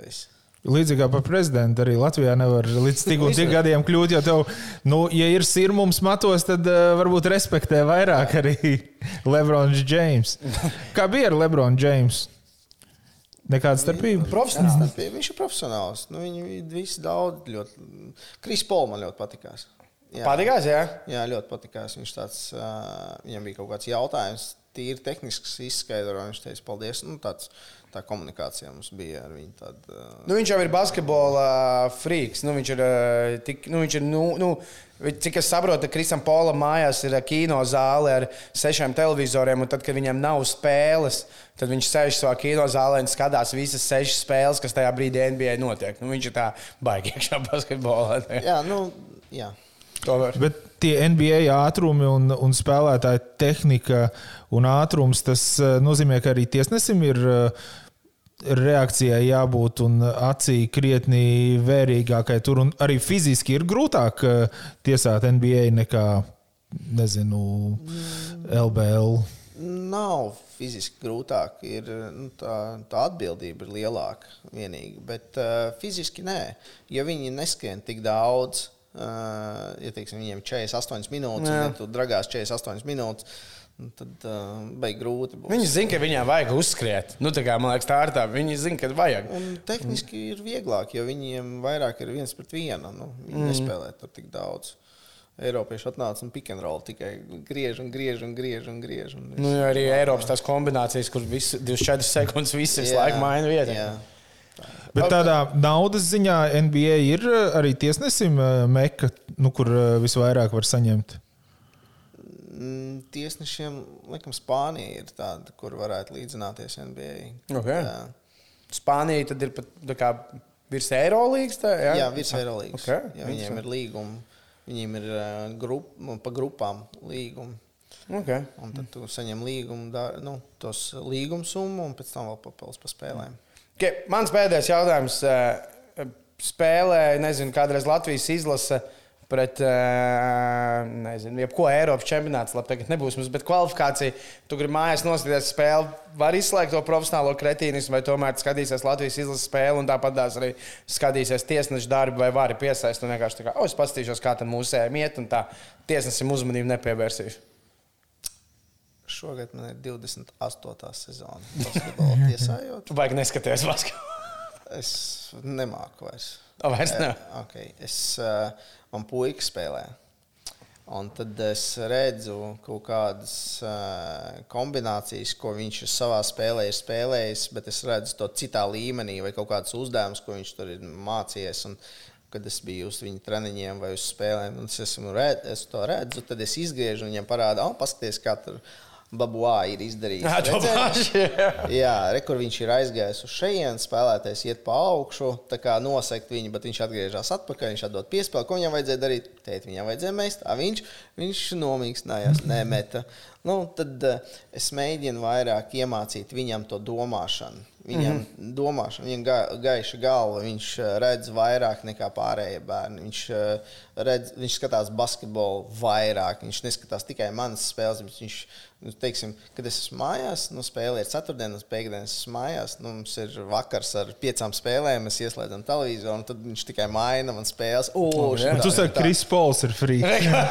Līdzīgi kā par prezidentu, arī Latvijā nevar līdz tik un tik gadiem kļūt. Jo tev, nu, ja ir sirmums matos, tad uh, varbūt respektē vairāk arī Lebrons James. Kā bija ar Lebronu James? Nekāda starpība. Profesionāli. Tas bija- Viņš ir profesionāls. Nu, viņi visi daudz ļoti. Kris Pols man ļoti patikās. Jā. Patīkās, jā. Jā, ļoti patīkās. Viņš tāds, uh, viņam bija kaut kāds jautājums, tīri tehnisks, izskaidrojums. Viņš teica, paldies. Nu, tāds, tā komunikācija mums bija ar viņu. Tād, uh, Nu, viņš jau ir basketbola frīks. Nu, viņš ir, uh, tik, nu, viņš ir nu, nu, cik es saprotu, Krisam Polam mājās ir uh, kino zāle ar sešiem televizoriem. un Tad, kad viņam nav spēles, tad viņš sēž savā kino zālē un skatās visas sešas spēles, kas tajā brīdī NBA notiek. Nu, viņš ir tā baigi iekšā basketbolā. jā, nu, jā. Bet tie NBA ātrumi un, un spēlētāja tehnika un ātrums, tas eh, nozīmē, ka arī tiesnesim ir eh, reakcijai jābūt un acī krietni vērīgākai. Tur arī fiziski ir grūtāk eh, tiesāt NBA nekā, nezinu, LBL. Nav fiziski grūtāk, ir, nu, tā, tā atbildība ir lielāka. Vienīgi, bet uh, fiziski nē, jo viņi neskrien tik daudz. Uh, ja teiksim, viņiem ir 48 minūtes, Jā. un ja tu dragās 48 minūtes, nu, tad uh, beigas grūti. Būs. Viņi zina, ka viņiem vajag uzskriet. Nu, tā kā, man liekas, tā ir tā. Viņi zina, ka vajag. Un tehniski ir vieglāk, jo viņiem vairāk ir viens pret vienu. Nu, viņi mm. nespēlē tur tik daudz. Eiropieši atnāca un pick and roll tikai griež un griež un griež un griež. Un Nu, jo arī Eiropas tās kombinācijas, kur visu, 24 sekundes viss visu laiku maina vietu. Jā. Bet tādā naudas ziņā NBA ir eh, arī tiesnesim eh, meka, nu, kur eh, visvairāk var saņemt. Mm, Tiesnešiem, laikam, Spānija ir tāda, kur varētu līdzināties NBA. Okay. Jā, Spānija tad ir pat kā virs Eirolandes. jā. Jā, jā virs Eirolandes. Okay. Ja viņiem ir līgumi. Viņiem ir grup, pa grupām līgumi. Okay. Un tad tu saņem līgumu, nu, tos līgumu summu un pēc tam vēl papildus pa spēlēm. Okay. Mans pēdējais jautājums. Spēlē, nezinu, kādreiz Latvijas izlase pret, nezinu, jebko Eiropas čempionāts, labi, tagad nebūs mums, bet kvalifikācija. Tu gribi mājās noskatīties spēli, var izslēgt to profesionālo kretīnismu, vai tomēr skatīsies Latvijas izlases spēli un tāpat arī skatīsies tiesneša darbu, vai vari piesaistīt un vienkārši tā kā, oh, es paskatīšos, kā tam mūsējiem iet, un tā tiesnesim uzmanību nepievērsīšu. Šogad man ir 28. sezona. Tiesājot. Vajag neskaties basketbolu. es nemāku vairs. O, vairs ne. Okay. Es, uh, man puika spēlē. Un tad es redzu kaut kādas uh, kombinācijas, ko viņš savā spēlē ir spēlējis, bet es redzu to citā līmenī, vai kaut kādas uzdevumus, ko viņš tur ir mācījies. Un, kad es biju uz viņa treniņiem vai uz spēlēm, un es, esmu red, es to redzu, tad es izgriežu un viņam parādu, oh, paskatieties, kā tur ir Babuā ir izdarījis. Jā, to pašu. Jā, re, kur viņš ir aizgājis uz šejienes, spēlētājs iet pa augšu, tā kā nosegt viņu, bet viņš atgriežas atpakaļ, viņš atdod piespēli. Ko viņam vajadzēja darīt? Tēt, viņam vajadzēja mest, a viņš, viņš nomīkstinājās, nemeta. Nu, tad uh, es mēģinu vairāk iemācīt viņam to domāšanu. Viņam mm -hmm. domāšana, viņam ga, gaiša galva, viņš uh, redz vairāk nekā pārējie bērni. Viņš, uh, redz, viņš skatās basketbolu vairāk. Viņš neskatās tikai manas spēles. Viņš, nu, teiksim, kad es esmu mājās, nu, spēle ir ceturtdienas, pēkdienas esmu mājās. Nu, mums ir vakars ar piecām spēlēm, mēs ieslēdzam televizoru, un tad viņš tikai maina man spēles. Oh, jā, tu saki, Kris Pols ir free.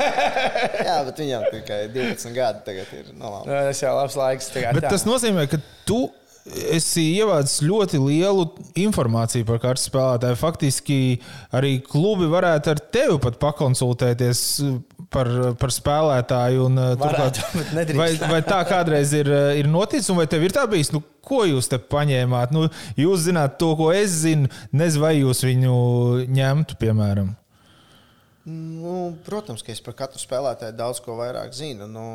jā, bet viņam tikai 12 gadi tagad ir. No, nu, tas jau labs laiks. Tagad, bet tā. tas nozīmē, ka tu esi ievācis ļoti lielu informāciju par katru spēlētāju. Faktiski arī klubi varētu ar tevi pat pakonsultēties par, par spēlētāju. Un, uh, varētu, turklāt, vai, vai tā kādreiz ir, uh, ir noticis, un vai tev ir tā bijis? Nu, ko jūs te paņēmāt? Nu, jūs zināt to, ko es zinu. Nezinu, vai jūs viņu ņemtu, piemēram. Nu, protams, ka es par katru spēlētāju daudz ko vairāk zinu. Nu,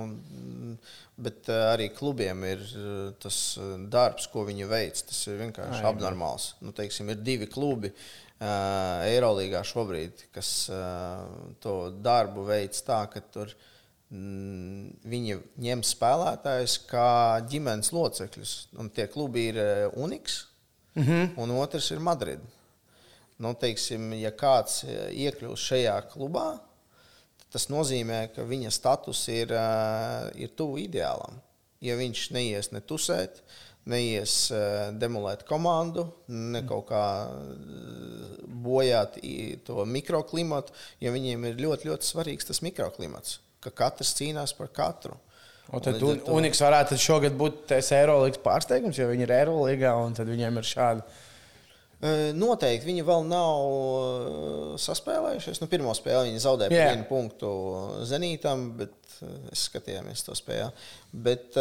Bet uh, arī klubiem ir uh, tas uh, darbs, ko viņi veic. Tas ir vienkārši Ai, abnormāls. Nu, teiksim, ir divi klubi uh, Eirolandā šobrīd, kas uh, to darbu veic tā, ka tur mm, viņi ņem spēlētājus kā ģimenes locekļus. Un tie klubi ir Uniks, mm -hmm. un otrs ir Madrid. Nu, teiksim, ja kāds iekļūst šajā klubā, tas nozīmē, ka viņa status ir, ir tuvu ideālam. Ja viņš neies ne tusēt, neies demolēt komandu, ne kaut kā bojāt to mikroklimatu, jo viņiem ir ļoti, ļoti svarīgs tas mikroklimats, ka katrs cīnās par katru. Un tad un, Uniks varētu šogad būt tas Eirolandes pārsteigums, jo viņi ir Eirolandā un tad viņiem ir šādi Noteikti viņi vēl nav saspēlējušies. Nu, pirmo spēli viņi zaudēja yeah. vienu punktu Zenītam, bet es skatījāmies to spēlē. Bet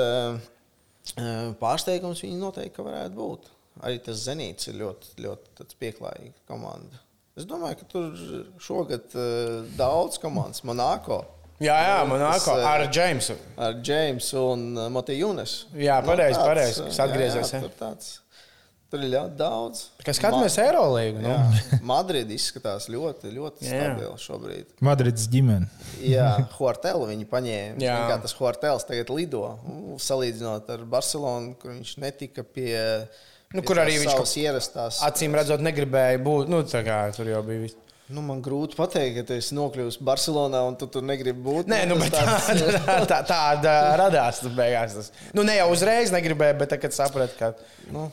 pārsteigums viņi noteikti varētu būt. Arī tas Zenīts ir ļoti, ļoti pieklājīga komanda. Es domāju, ka tur šogad daudz komandas, Monako. Jā, jā, Monako ar Džeimsu. Ar Džeimsu un Matiju Junes. Jā, pareizi, pareizi, kas atgriezies. Jā, jā, tur ir ļoti daudz. Kas skatāmies Ma Eirolandā? Nu? Madrid izskatās ļoti, ļoti stabili šobrīd. Madrids ģimene. jā, Hortelu viņi paņēma. Jā. Kā tas Hortels tagad lido, salīdzinot ar Barcelonu, kur viņš netika pie. Nu, kur arī viņš kaut ierastās. Acīm redzot, negribēja būt. Nu, kā, tur jau bija. Viss. Nu, man grūti pateikt, ka tu esi nokļuvis Barcelonā un tu tur negribi būt. Nē, nu, tāds... tā, tā, tāda radās. Tas. Nu, ne jau uzreiz negribēju, bet tagad sapratu, ka. Nu.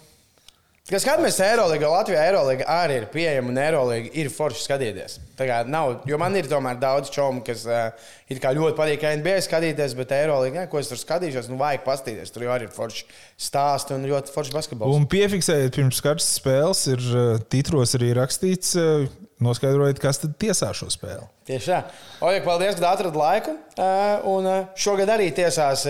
Kad skatāmies Eirolandā, Latvijā Eirolandā arī ir pieejama un Eirolandā ir forši skatīties. Nav, jo man ir tomēr daudz čomu, kas uh, ļoti patīk NBA skatīties, bet Eirolandā, ko es tur skatīšos, nu vajag paskatīties. Tur jau arī ir forši stāsti un ļoti forši basketbols. Un piefiksējiet, pirms karstas spēles ir uh, titros arī rakstīts. Uh, noskaidrojiet, kas tad tiesā šo spēli. Tieši tā. Oļeg, paldies, ka atradāt laiku. Un šogad arī tiesās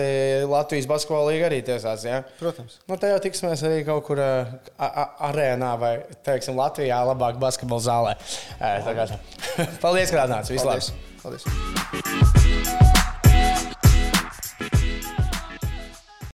Latvijas basketbola līnija. Arī tiesās, ja? Protams. Nu, te jau tiksimies arī kaut kur arēnā vai, teiksim, Latvijā labāk basketbola zālē. Paldies, ka atnācāt. Vislabāk! Paldies! paldies.